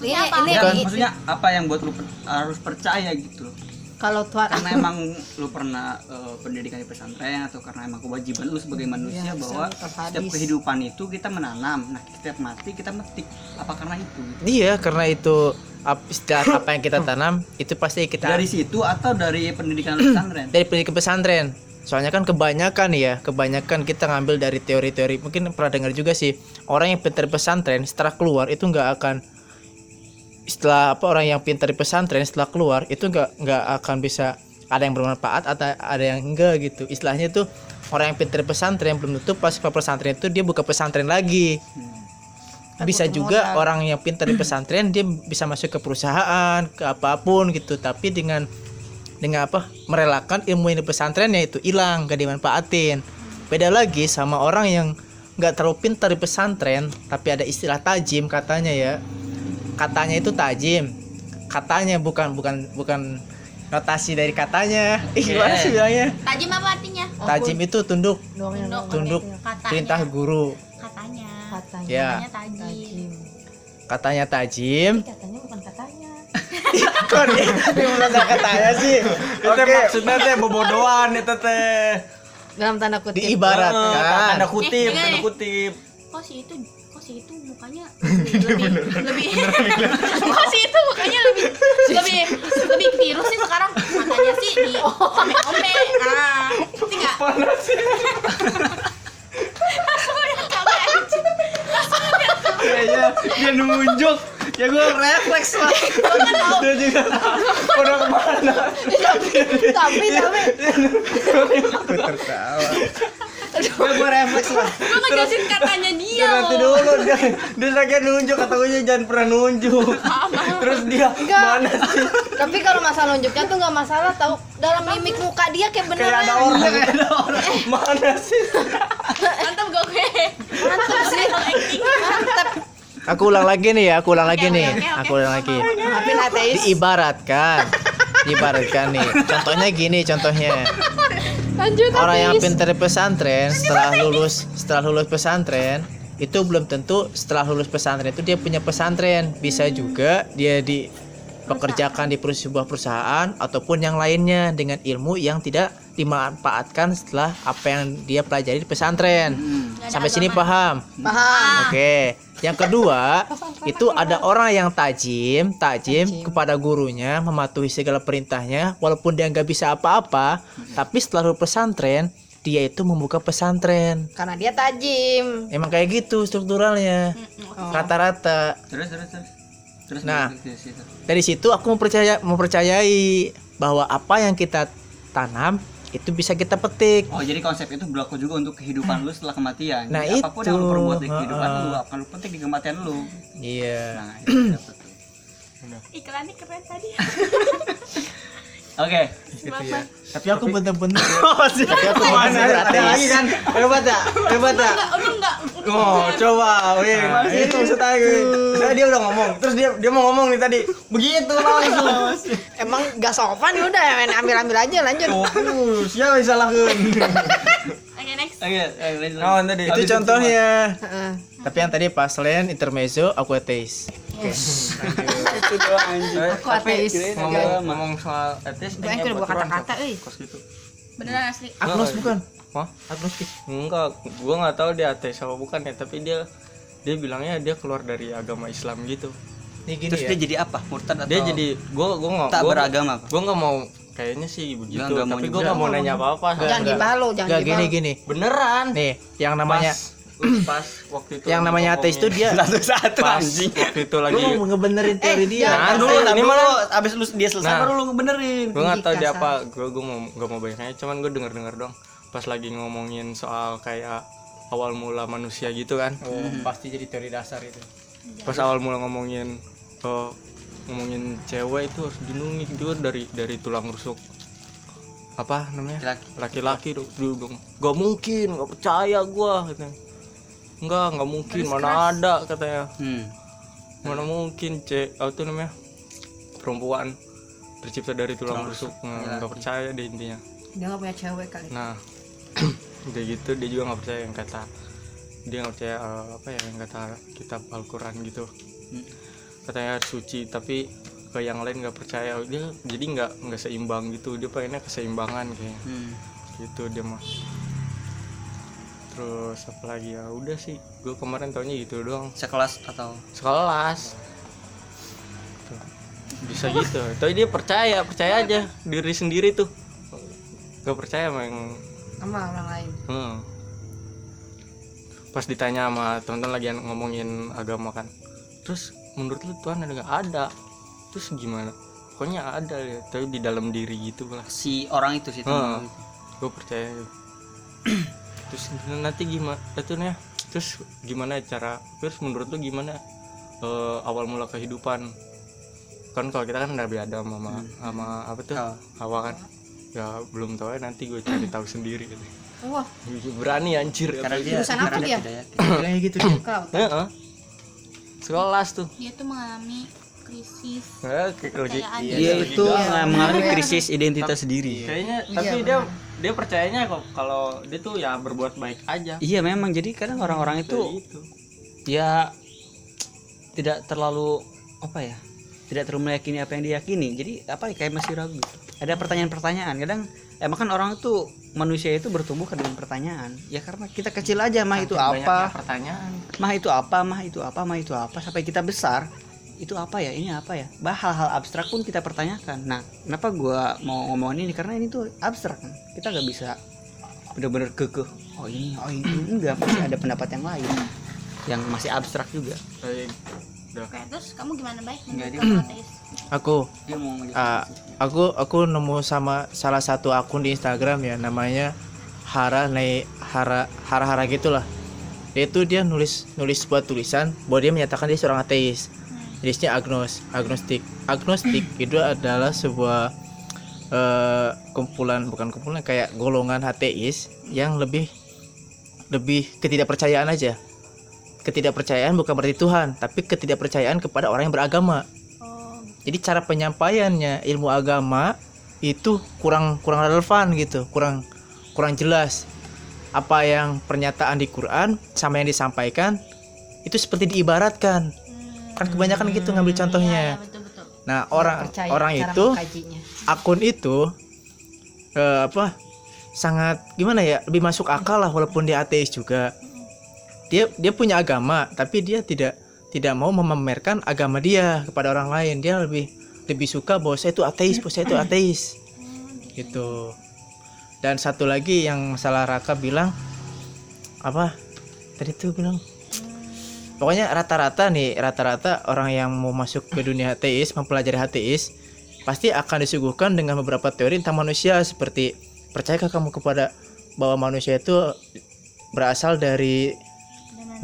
Speaker 3: Ini
Speaker 5: apa?
Speaker 3: ini
Speaker 4: Ya,
Speaker 2: Bukan.
Speaker 4: maksudnya apa yang buat lu per- harus percaya gitu loh.
Speaker 3: Kalau Tuhan
Speaker 4: Karena emang lu pernah eh, pendidikan di pesantren atau karena emang kewajiban lu sebagai manusia
Speaker 3: Ya,
Speaker 4: bahwa setiap kehidupan itu kita menanam. Nah, setiap mati kita metik. Apa karena itu?
Speaker 2: Iya, karena itu ap- istilah (coughs) apa yang kita tanam itu pasti kita
Speaker 4: Dari situ atau dari pendidikan pesantren?
Speaker 2: dari pendidikan pesantren. Soalnya kan kebanyakan ya, kebanyakan kita ngambil dari teori-teori. Mungkin pernah dengar juga sih, orang yang pintar di pesantren setelah keluar itu nggak akan setelah apa orang yang pintar di pesantren setelah keluar itu nggak nggak akan bisa ada yang bermanfaat atau ada yang enggak gitu. Istilahnya tuh orang yang pintar di pesantren belum tentu pas ke pesantren itu dia buka pesantren lagi. Bisa juga orang yang pintar di pesantren dia bisa masuk ke perusahaan, ke apa pun gitu, tapi dengan dengan apa merelakan ilmu yang di pesantrennya itu hilang gak dimanfaatin beda lagi sama orang yang nggak terlalu pintar di pesantren tapi ada istilah tajim katanya ya katanya itu tajim katanya bukan bukan bukan notasi dari katanya Ih, gimana sih bilangnya
Speaker 5: Tajim apa artinya?
Speaker 2: tajim itu tunduk
Speaker 5: Tunduk.
Speaker 2: tunduk
Speaker 5: Katanya.
Speaker 2: perintah guru
Speaker 5: Katanya.
Speaker 3: katanya.
Speaker 2: ya
Speaker 5: Katanya tajim.
Speaker 2: katanya tajim
Speaker 3: Katanya bukan katanya. (laughs)
Speaker 2: kok dia dia katanya sih
Speaker 1: Itu maksudnya teh bobodoan itu teh
Speaker 3: Dalam tanda kutip.
Speaker 2: diibaratkan
Speaker 1: Tanda kutip,
Speaker 5: Eh,
Speaker 1: tanda
Speaker 5: eh.
Speaker 1: kutip
Speaker 5: Kok si itu si (laughs) (laughs) itu mukanya lebih lebih lebih. Kok si itu mukanya lebih lebih lebih virus sih sekarang. Makanya sih di ome ome nah ngerti nggak?
Speaker 4: Kayaknya dia nunjuk. Ya gue refleks lah. Dia juga udah ke mana?
Speaker 3: tapi tapi.
Speaker 4: Gue gue refleks lah.
Speaker 5: gue ngejelasin katanya dia
Speaker 1: nanti
Speaker 5: loh
Speaker 1: dulu dia dia lagi nunjuk kata gue jangan pernah nunjuk. Terus dia mana sih?
Speaker 3: Tapi kalau masalah nunjuknya tuh nggak masalah tahu dalam mimik muka dia kayak
Speaker 1: kayak
Speaker 3: beneran.
Speaker 1: ada orang kayak ada orang. (laughs) Mana sih?
Speaker 5: Mantap gue?
Speaker 3: Mantap sih. mantap
Speaker 2: Aku ulang lagi nih ya, aku ulang lagi
Speaker 5: Oke,
Speaker 2: nih.
Speaker 5: oke, oke,
Speaker 2: Aku ulang lagi. Diibaratkan. Diibaratkan nih. Contohnya gini contohnya.
Speaker 3: lanjut
Speaker 2: Orang yang
Speaker 3: ateis
Speaker 2: pintar di pesantren setelah lulus setelah lulus pesantren itu belum tentu setelah lulus pesantren itu dia punya pesantren. Bisa juga dia dipekerjakan di perus- sebuah perusahaan ataupun yang lainnya dengan ilmu yang tidak dimanfaatkan setelah apa yang dia pelajari di pesantren. Sampai sini paham?
Speaker 3: Paham.
Speaker 2: Oke, yang kedua itu ada orang yang tajim, tajim kepada gurunya, mematuhi segala perintahnya, walaupun dia nggak bisa apa-apa, tapi setelah lulus pesantren dia itu membuka pesantren.
Speaker 3: karena dia tajim
Speaker 2: Emang kayak gitu strukturalnya, rata-rata.
Speaker 4: Terus terus terus. Terus
Speaker 2: Nah. Dari situ aku mempercaya, mempercayai bahwa apa yang kita tanam itu bisa kita petik.
Speaker 4: Oh jadi konsep itu berlaku juga untuk kehidupan lu setelah kematian.
Speaker 2: Nah,
Speaker 4: Jadi apa pun yang lu
Speaker 2: itu.
Speaker 4: perbuat di kehidupan
Speaker 2: Heeh.
Speaker 4: lu akan lu petik di kematian lu.
Speaker 2: Iya.
Speaker 4: Nah itu
Speaker 5: iklannya keren tadi (laughs)
Speaker 4: Oke.
Speaker 2: Tapi aku bener-bener. (laughs)
Speaker 4: Tapi aku
Speaker 2: bener-bener ateis.
Speaker 1: kan hebat ya hebat ya
Speaker 5: enggak udah enggak
Speaker 1: Oh, coba, wih, itu maksud aku. Saya dia udah ngomong, terus dia dia mau ngomong nih tadi, begitu langsung.
Speaker 3: emang gak sopan ya udah main ambil ambil aja lanjut
Speaker 1: Oh, siapa yang salahkan?
Speaker 5: oke next
Speaker 4: Oke, eh, lanjut.
Speaker 1: Kawan tadi.
Speaker 2: itu contohnya.
Speaker 3: Heeh.
Speaker 2: Tapi yang tadi pas lain intermezzo aku ateis.
Speaker 4: Itu doang anjing.
Speaker 1: Eh,
Speaker 3: aku ateis
Speaker 1: ngomong ngomong soal etis
Speaker 3: gue yang kedua kata-kata euy
Speaker 1: kos gitu.
Speaker 5: beneran asli
Speaker 2: Agnos bukan?
Speaker 1: Hah?
Speaker 2: Agnostik.
Speaker 1: Enggak, gua nggak tahu dia ateis apa bukan ya, tapi dia dia bilangnya dia keluar dari agama Islam gitu.
Speaker 2: Nih gini
Speaker 4: Terus
Speaker 2: ya.
Speaker 4: dia jadi apa? Murtad atau
Speaker 1: Dia jadi gua gua nggak
Speaker 4: tak
Speaker 1: gua-
Speaker 4: beragama?
Speaker 1: Gua nggak mau kayaknya sih begitu,
Speaker 4: mau
Speaker 1: tapi gua nggak mau nanya apa-apa.
Speaker 3: jangan gibah lo jangan gibah
Speaker 2: gini gini.
Speaker 1: Beneran.
Speaker 2: Nih, yang namanya
Speaker 1: pas, pas waktu itu
Speaker 2: yang namanya ateis itu dia
Speaker 4: satu-satu
Speaker 1: pas
Speaker 4: anjing.
Speaker 1: waktu itu
Speaker 2: lu
Speaker 1: lagi
Speaker 2: mau ngebenerin teori dia.
Speaker 3: jangan.
Speaker 1: Nah,
Speaker 4: dulu,
Speaker 1: ini mana?
Speaker 4: abis lu dia selesai
Speaker 1: Nah.
Speaker 4: baru lu ngebenerin.
Speaker 1: gue nggak tahu dia apa gue gue mau gak mau banyaknya cuman gue denger dengar dong pas lagi ngomongin soal kayak awal mula manusia gitu kan
Speaker 2: Oh, pasti jadi teori dasar itu.
Speaker 1: pas awal mula ngomongin oh, ngomongin cewek itu harus dilindungi juga dari dari tulang rusuk apa namanya
Speaker 4: Laki.
Speaker 1: laki-laki tuh dia bilang gak mungkin gak percaya gue katanya enggak nggak mungkin. Mana ada katanya.
Speaker 4: Hmm.
Speaker 1: mana mungkin cek. Apa tuh namanya? Perempuan. Tercipta dari tulang rusuk. nggak nggak percaya deh intinya.
Speaker 3: Dia nggak punya cewek kali.
Speaker 1: Nah (clears throat) udah gitu dia juga nggak percaya yang kata dia nggak percaya eh, apa ya yang kata kitab Al-Quran gitu.
Speaker 4: Hmm.
Speaker 1: katanya suci tapi ke yang lain nggak percaya. Dia jadi nggak nggak seimbang gitu. Dia pengennya keseimbangan kayaknya
Speaker 4: Hmm.
Speaker 1: gitu dia mah terus apa lagi ya? Udah sih. Gue kemarin taunya gitu doang.
Speaker 4: Sekelas atau?
Speaker 1: Sekelas. Tuh, bisa gitu. Tapi dia percaya percaya aja. Diri sendiri tuh. Gak percaya sama yang
Speaker 3: sama orang lain.
Speaker 1: Hmm. pas ditanya sama teman-teman lagi ngomongin agama kan. Terus menurut lu Tuhan ada nggak? Ada. Terus gimana? Pokoknya ada ya. Tapi di dalam diri gitu lah.
Speaker 4: Si orang itu sih
Speaker 1: Hmm. gue percaya (clears throat) terus nanti gimana itu nih terus gimana cara terus menurut lu gimana eh, awal mula kehidupan kan kalau kita kan Nabi Adam sama sama apa tuh
Speaker 4: Hawa.
Speaker 1: Hawa kan ya belum tahu ya nanti gue cari tahu sendiri gitu.
Speaker 3: wah
Speaker 1: berani anjir
Speaker 4: karena dia
Speaker 3: Jurusan apa
Speaker 4: dia tidak yakin.
Speaker 2: Bilangnya gitu dia.
Speaker 3: kelautan
Speaker 1: Heeh. sekelas tuh
Speaker 5: dia tuh mengalami krisis.
Speaker 1: Eh, kayak lagi
Speaker 5: Kepercayaan.
Speaker 1: iya,
Speaker 4: dia itu
Speaker 1: galau.
Speaker 4: mengalami krisis identitas diri
Speaker 1: kayaknya
Speaker 3: Iya,
Speaker 1: tapi dia dia percayanya kok kalau dia tuh ya berbuat baik aja.
Speaker 4: Iya memang. Jadi kadang orang-orang itu
Speaker 1: gitu.
Speaker 4: ya tidak terlalu apa ya tidak terlalu meyakini apa yang diyakini. Jadi apa ya kayak masih ragu gitu. ada pertanyaan-pertanyaan. Kadang emang kan orang itu manusia itu bertumbuh kan dengan pertanyaan. Ya karena kita kecil aja mah itu apa?
Speaker 1: pertanyaan.
Speaker 4: Mah itu apa mah itu apa mah itu apa. Sampai kita besar itu apa ya? Ini apa ya? Bah hal-hal abstrak pun kita pertanyakan. Nah kenapa gua mau ngomongin ini? Karena ini tuh abstrak kan? Kita nggak bisa bener-bener kekeh oh ini oh itu (clears throat) enggak pasti ada pendapat yang lain yang masih abstrak juga.
Speaker 5: Oke, terus kamu gimana baik
Speaker 4: Enggak, dia-
Speaker 5: kamu ateis?
Speaker 2: aku
Speaker 4: dia mau
Speaker 2: ah, aku aku nemu sama salah satu akun di Instagram ya namanya Hara Nei Hara Hara Hara gitulah. Dia itu dia nulis nulis sebuah tulisan bahwa dia menyatakan dia seorang ateis jenisnya agnos agnostik. Agnostik (clears throat) itu adalah sebuah eh, kumpulan bukan kumpulan kayak golongan ateis yang lebih lebih ketidakpercayaan aja. Ketidakpercayaan bukan berarti Tuhan tapi ketidakpercayaan kepada orang yang beragama.
Speaker 5: Oh,
Speaker 2: jadi cara penyampaiannya ilmu agama itu kurang kurang relevan gitu kurang kurang jelas. Apa yang pernyataan di Quran sama yang disampaikan itu seperti diibaratkan kan kebanyakan gitu ngambil contohnya.
Speaker 5: betul betul.
Speaker 2: nah orang
Speaker 3: Percaya
Speaker 2: orang
Speaker 3: cara
Speaker 2: itu
Speaker 3: mengkajinya.
Speaker 2: akun itu eh, apa sangat gimana ya lebih masuk akal lah walaupun dia ateis juga. Dia dia punya agama tapi dia tidak tidak mau memamerkan agama dia kepada orang lain. Dia lebih lebih suka bahwa saya itu ateis bahwa saya itu ateis. Gitu. Dan satu lagi yang masalah Raka bilang apa tadi tuh bilang pokoknya rata-rata nih rata-rata orang yang mau masuk ke dunia ateis mempelajari ateis pasti akan disuguhkan dengan beberapa teori tentang manusia seperti percayakah kamu kepada bahwa manusia itu berasal dari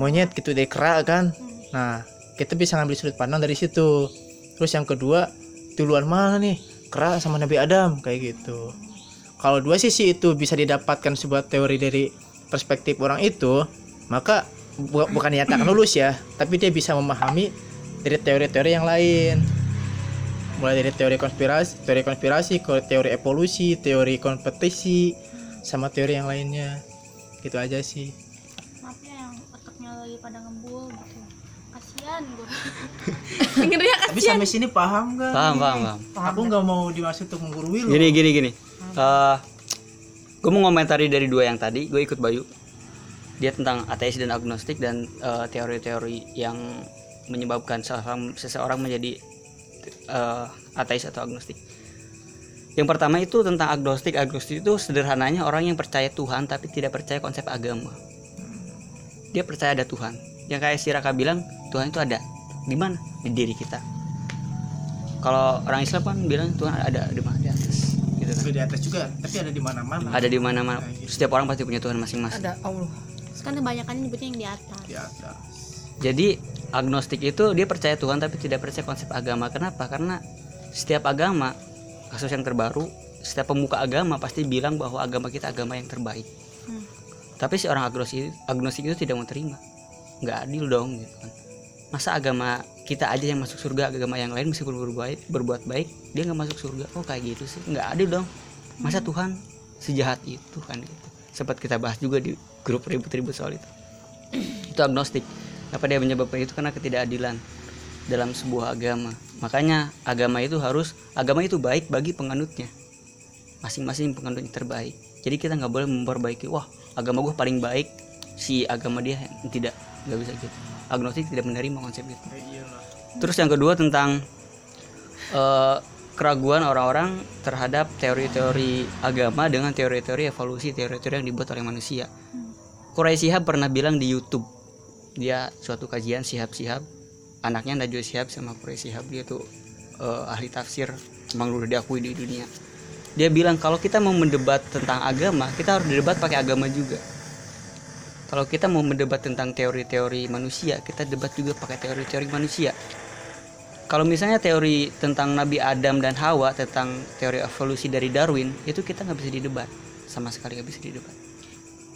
Speaker 2: monyet gitu dari kera kan? Nah kita bisa ngambil sudut pandang dari situ. Terus yang kedua duluan mana nih? Kera sama Nabi Adam kayak gitu. Kalau dua sisi itu bisa didapatkan sebuah teori dari perspektif orang itu maka bu- bukan dinyatakan lulus ya tapi dia bisa memahami dari teori-teori yang lain. Mulai dari teori konspirasi teori konspirasi ke teori evolusi teori kompetisi sama teori yang lainnya. Gitu aja sih.
Speaker 5: Maaf ya yang otaknya lagi pada ngembul gitu. Kasihan gue. (laughs) Dengernya
Speaker 2: tapi sampai sini paham gak?
Speaker 4: paham paham paham.
Speaker 2: Aku nggak mau dimaksud untuk menggurui lo
Speaker 4: gini gini gini. Eh gue mau ngomentari dari dua yang tadi. Gue ikut Bayu dia tentang ateis dan agnostik dan eh, teori-teori yang menyebabkan seseorang, seseorang menjadi eh, ateis atau agnostik. Yang pertama itu tentang agnostik. Agnostik itu sederhananya orang yang percaya Tuhan tapi tidak percaya konsep agama. Dia percaya ada Tuhan. Yang kayak si Raka bilang Tuhan itu ada. Di mana? Di diri kita. Kalau orang Islam kan bilang Tuhan ada di mana? Di atas. Gitu kan?
Speaker 2: Di atas juga tapi ada di mana-mana.
Speaker 4: Ada di mana-mana. Setiap orang pasti punya Tuhan masing-masing.
Speaker 3: Ada Allah.
Speaker 5: Kan kebanyakan nyebutnya yang di atas.
Speaker 2: di atas.
Speaker 4: Jadi agnostik itu dia percaya Tuhan tapi tidak percaya konsep agama. Kenapa? Karena setiap agama kasus yang terbaru setiap pemuka agama pasti bilang bahwa agama kita agama yang terbaik.
Speaker 5: Hmm.
Speaker 4: tapi si orang agnostik agnostik itu tidak mau terima. Nggak adil dong gitu kan. Masa agama kita aja yang masuk surga agama yang lain meskipun berbuat berbuat baik dia nggak masuk surga. Oh kayak gitu sih. Nggak adil dong. Masa Tuhan sejahat itu kan gitu. Sempat kita bahas juga di grup ribut-ribut soal itu. Itu agnostik. Apa dia menyebabkan itu? Karena ketidakadilan dalam sebuah agama. Makanya agama itu harus agama itu baik bagi penganutnya. Masing-masing penganutnya terbaik. Jadi kita nggak boleh memperbaiki wah agama gue paling baik si agama dia tidak. Nggak bisa gitu. Agnostik tidak menerima konsep itu. Terus yang kedua tentang eh, keraguan orang-orang terhadap teori-teori agama dengan teori-teori evolusi teori-teori yang dibuat oleh manusia Quraisy Shihab pernah bilang di YouTube. Dia suatu kajian Shihab-Shihab anaknya Najwa Shihab sama Quraisy Shihab. Dia tuh eh, ahli tafsir. Memang udah diakui di dunia. Dia bilang kalau kita mau mendebat tentang agama kita harus debat pakai agama juga. Kalau kita mau mendebat tentang teori-teori manusia kita debat juga pakai teori-teori manusia. Kalau misalnya teori tentang Nabi Adam dan Hawa tentang teori evolusi dari Darwin itu kita nggak bisa didebat. Sama sekali nggak bisa didebat.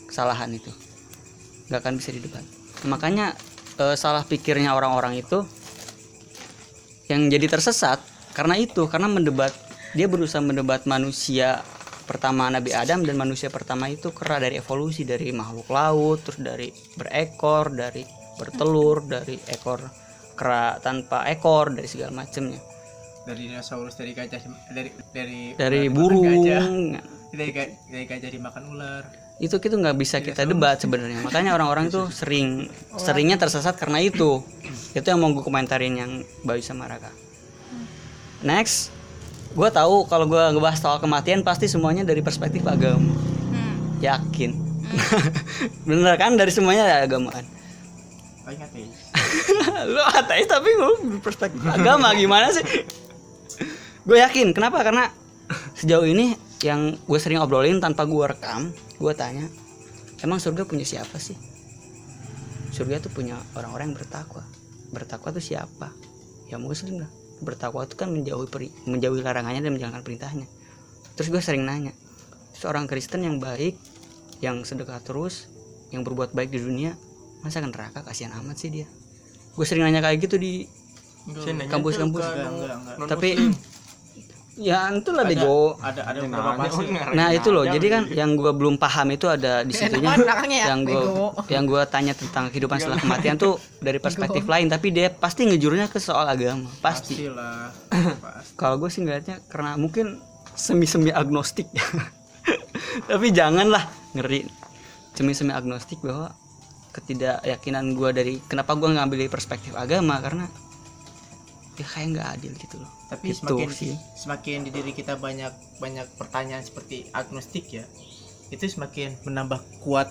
Speaker 4: Kesalahan itu nggak akan bisa didebat. Makanya eh, salah pikirnya orang-orang itu yang jadi tersesat karena itu karena mendebat. Dia berusaha mendebat manusia pertama Nabi Adam dan manusia pertama itu kera dari evolusi dari makhluk laut terus dari berekor dari bertelur dari ekor kera tanpa ekor dari segala macamnya
Speaker 2: dari dinosaurus dari gajah dari dari
Speaker 4: dari burung.
Speaker 2: gajah. dari dari gajah dimakan ular
Speaker 4: itu itu nggak bisa kita debat sebenarnya. Makanya orang-orang tuh sering seringnya tersesat karena itu. Itu yang mau gue komentarin yang Bayu sama Raka. Next gue tahu kalau gue ngebahas soal kematian pasti semuanya dari perspektif agama.
Speaker 5: Hmm.
Speaker 4: yakin. (laughs) Bener kan? Dari semuanya agama kan? (laughs) Lu ateis tapi lu perspektif agama gimana sih? Gue yakin. Kenapa? Karena sejauh ini yang gue sering obrolin tanpa gue rekam gue tanya emang surga punya siapa sih? Surga tuh punya orang-orang yang bertakwa. Bertakwa tuh siapa? Ya muslim lah. Bertakwa itu kan menjauhi peri- menjauhi larangannya dan menjalankan perintahnya. Terus gue sering nanya seorang Kristen yang baik yang sedekah terus yang berbuat baik di dunia masa ke neraka? Kasihan amat sih dia. Gue sering nanya kayak gitu di kampus-kampus. tapi ya itu lah bego.
Speaker 2: ada ada beberapa pasir.
Speaker 4: nah itu loh. Jadi kan yang gue belum paham itu ada di situnya.
Speaker 3: ya,
Speaker 4: yang gue yang gue tanya tentang kehidupan setelah kematian tuh dari perspektif lain tapi dia pasti ngejurnya ke soal agama. Pasti.
Speaker 2: Lah (coughs)
Speaker 4: kalau gue sih ngeliatnya karena mungkin semi semi agnostik. (laughs) Tapi janganlah ngeri. Semi semi agnostik bahwa ketidakyakinan gue dari kenapa gue ngambil dari perspektif agama karena ya kayak nggak adil gitu loh
Speaker 2: tapi
Speaker 4: Gitu
Speaker 2: semakin
Speaker 4: sih.
Speaker 2: semakin di diri kita banyak banyak pertanyaan seperti agnostik ya itu semakin menambah kuat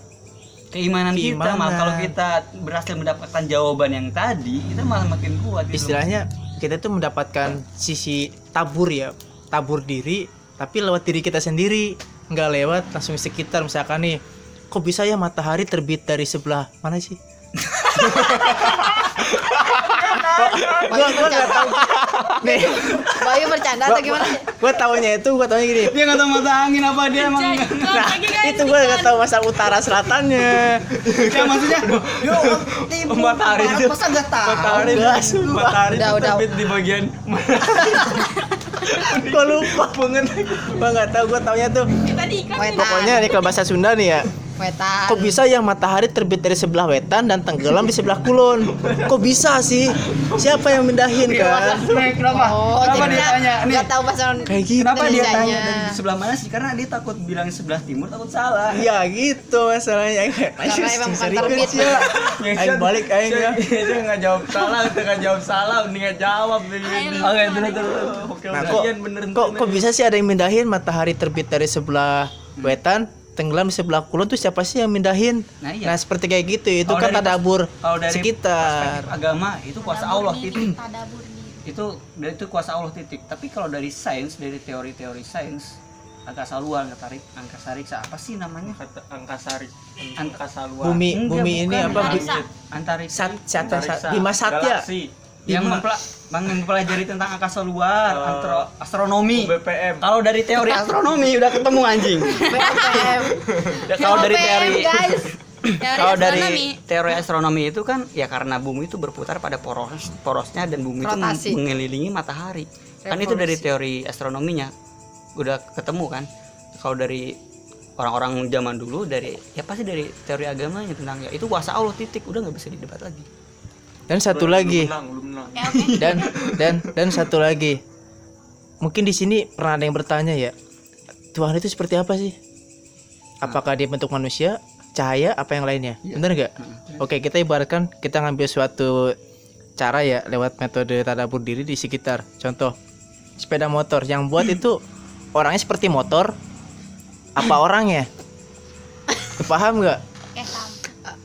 Speaker 4: keimanan, kita
Speaker 2: Keimanan.
Speaker 4: malah kalau kita berhasil mendapatkan jawaban yang tadi kita malah makin kuat gitu
Speaker 2: istilahnya kita tuh mendapatkan sisi tabur ya tabur diri tapi lewat diri kita sendiri nggak lewat langsung di sekitar misalkan nih kok bisa ya matahari terbit dari sebelah mana sih (laughs) gua gua nggak tahu. nih.
Speaker 3: Bayu bercanda atau gimana?
Speaker 2: gua taunya itu gua taunya gini.
Speaker 4: Dia nggak tahu mata angin apa dia emang.
Speaker 2: Nah itu gua nggak tahu masa utara selatannya. (laughs)
Speaker 4: Ya maksudnya matahari itu.
Speaker 3: Masa nggak tahu?
Speaker 4: matahari matahari terbit di bagian. (laughs)
Speaker 2: Gua lupa. Banget gua nggak tahu gua taunya tuh. Pokoknya nih kalau bahasa Sunda nih ya
Speaker 3: Wetan.
Speaker 2: Kok bisa yang matahari terbit dari sebelah wetan dan tenggelam di sebelah kulon? Kok bisa sih? Siapa yang mindahin kan?
Speaker 4: kenapa
Speaker 3: Oh,
Speaker 4: kenapa dia
Speaker 3: dia
Speaker 4: tanya nih
Speaker 3: nggak tahu bahasa
Speaker 2: Kayak gitu.
Speaker 4: kenapa dia tanya dari sebelah mana sih karena dia takut bilang sebelah timur takut salah
Speaker 2: Ya gitu masalahnya.
Speaker 3: Karena emang bukan terbit.
Speaker 2: ya. (laughs) Aing balik aing ya. (laughs)
Speaker 1: Dia nggak jawab salah, kita nggak jawab salah, mendingan jawab begini.
Speaker 4: oke terus terus
Speaker 1: Oke,
Speaker 2: Nah, kok, kok kok bisa sih ada yang mindahin matahari terbit dari sebelah wetan tenggelam di sebelah kulon tuh siapa sih yang mindahin?
Speaker 4: Nah, iya.
Speaker 2: seperti kayak gitu itu
Speaker 4: Kalau
Speaker 2: kan
Speaker 4: dari
Speaker 2: tadabur
Speaker 4: kalau dari
Speaker 2: sekitar.
Speaker 4: agama itu kuasa Allah titik
Speaker 5: Tadabur
Speaker 4: itu dari itu kuasa Allah titik tapi kalau dari sains dari teori-teori sains angkasa luar angkasa rik angkasa riksa apa sih namanya
Speaker 1: Kata angkasari,
Speaker 4: An-
Speaker 1: angkasa luar.
Speaker 2: Bumi
Speaker 4: Enggak,
Speaker 2: bumi ini apa?
Speaker 5: Antariksa.
Speaker 4: antariksa
Speaker 2: Sat, sat, sat,
Speaker 1: Antariksa,
Speaker 2: Bima Satya.
Speaker 1: Galaksi,
Speaker 4: yang yang mempelajari tentang angkasa luar
Speaker 1: Eh,
Speaker 4: antro- astronomi
Speaker 1: BPM.
Speaker 4: kalau dari teori astronomi udah ketemu anjing
Speaker 3: BPM.
Speaker 4: Ya, kalau dari teori
Speaker 3: guys. (coughs)
Speaker 4: Kalau dari
Speaker 5: astronomi.
Speaker 4: teori astronomi itu kan ya karena bumi itu berputar pada poros porosnya dan bumi itu
Speaker 3: Rotasi.
Speaker 4: mengelilingi matahari kan itu dari teori astronominya udah ketemu kan kalau dari orang-orang zaman dulu dari ya pasti dari teori agamanya tentang ya itu kuasa Allah titik udah nggak bisa didebat lagi
Speaker 2: Dan satu
Speaker 1: Belum
Speaker 2: lagi.
Speaker 1: menang, belum menang.
Speaker 5: Oke.
Speaker 2: dan dan dan satu lagi. Mungkin di sini pernah ada yang bertanya ya Tuhan itu seperti apa sih? Apakah dia bentuk manusia cahaya apa yang lainnya? Benar nggak? Oke kita ibaratkan kita ngambil suatu cara ya lewat metode tadabur diri di sekitar. Contoh sepeda motor. Yang buat (clears throat) itu orangnya seperti motor apa orangnya? (laughs) Paham nggak?
Speaker 5: Oke, paham.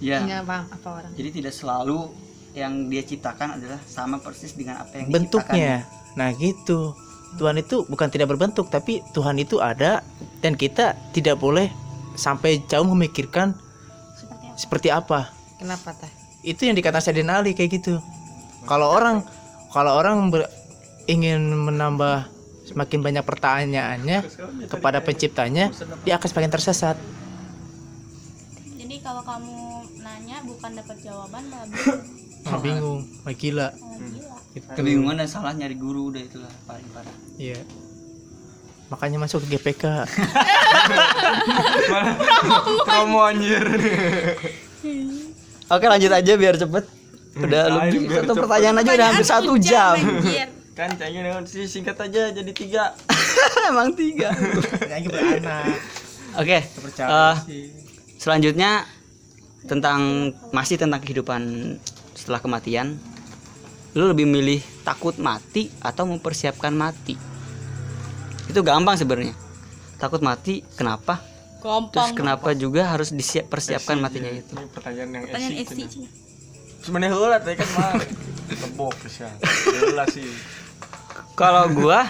Speaker 4: ya
Speaker 3: paham apa orang.
Speaker 4: jadi tidak selalu yang dia ciptakan adalah sama persis dengan apa yang
Speaker 2: bentuknya. nah gitu. Tuhan itu bukan tidak berbentuk tapi Tuhan itu ada dan kita tidak boleh sampai jauh memikirkan
Speaker 5: Seperti apa?
Speaker 2: seperti apa.
Speaker 3: Kenapa teh?
Speaker 2: itu yang dikatakan Sayyidina Ali kayak gitu. Kalau orang kalau orang ber- ingin menambah semakin banyak pertanyaannya kepada penciptanya dia akan semakin tersesat.
Speaker 5: Jadi kalau kamu nanya bukan dapat jawaban malah (laughs)
Speaker 2: Malah bingung malah gila. Gitu.
Speaker 4: kebingungan dan salah nyari guru udah itulah paling parah
Speaker 2: iya makanya masuk ke GPK
Speaker 1: Promo (laughs) anjir.
Speaker 4: oke lanjut aja biar cepet udah
Speaker 1: Ayo,
Speaker 4: lebih satu
Speaker 1: cepet.
Speaker 4: pertanyaan aja udah hampir satu jam. (laughs)
Speaker 1: Kan cahaya dengan si singkat aja jadi tiga. (laughs)
Speaker 4: emang tiga
Speaker 2: lagi beranak
Speaker 4: oke
Speaker 2: percaya
Speaker 4: eh,
Speaker 2: sih
Speaker 4: selanjutnya tentang masih tentang kehidupan setelah kematian lu lebih milih takut mati atau mempersiapkan mati? Itu gampang sebenarnya. Takut mati kenapa? Terus
Speaker 5: gampang
Speaker 4: kenapa juga harus dipersiapkan matinya itu?
Speaker 1: Ini pertanyaan yang
Speaker 5: pertanyaan esi.
Speaker 1: Sebenarnya heula teh kan mah tebok sih.
Speaker 4: kalau gua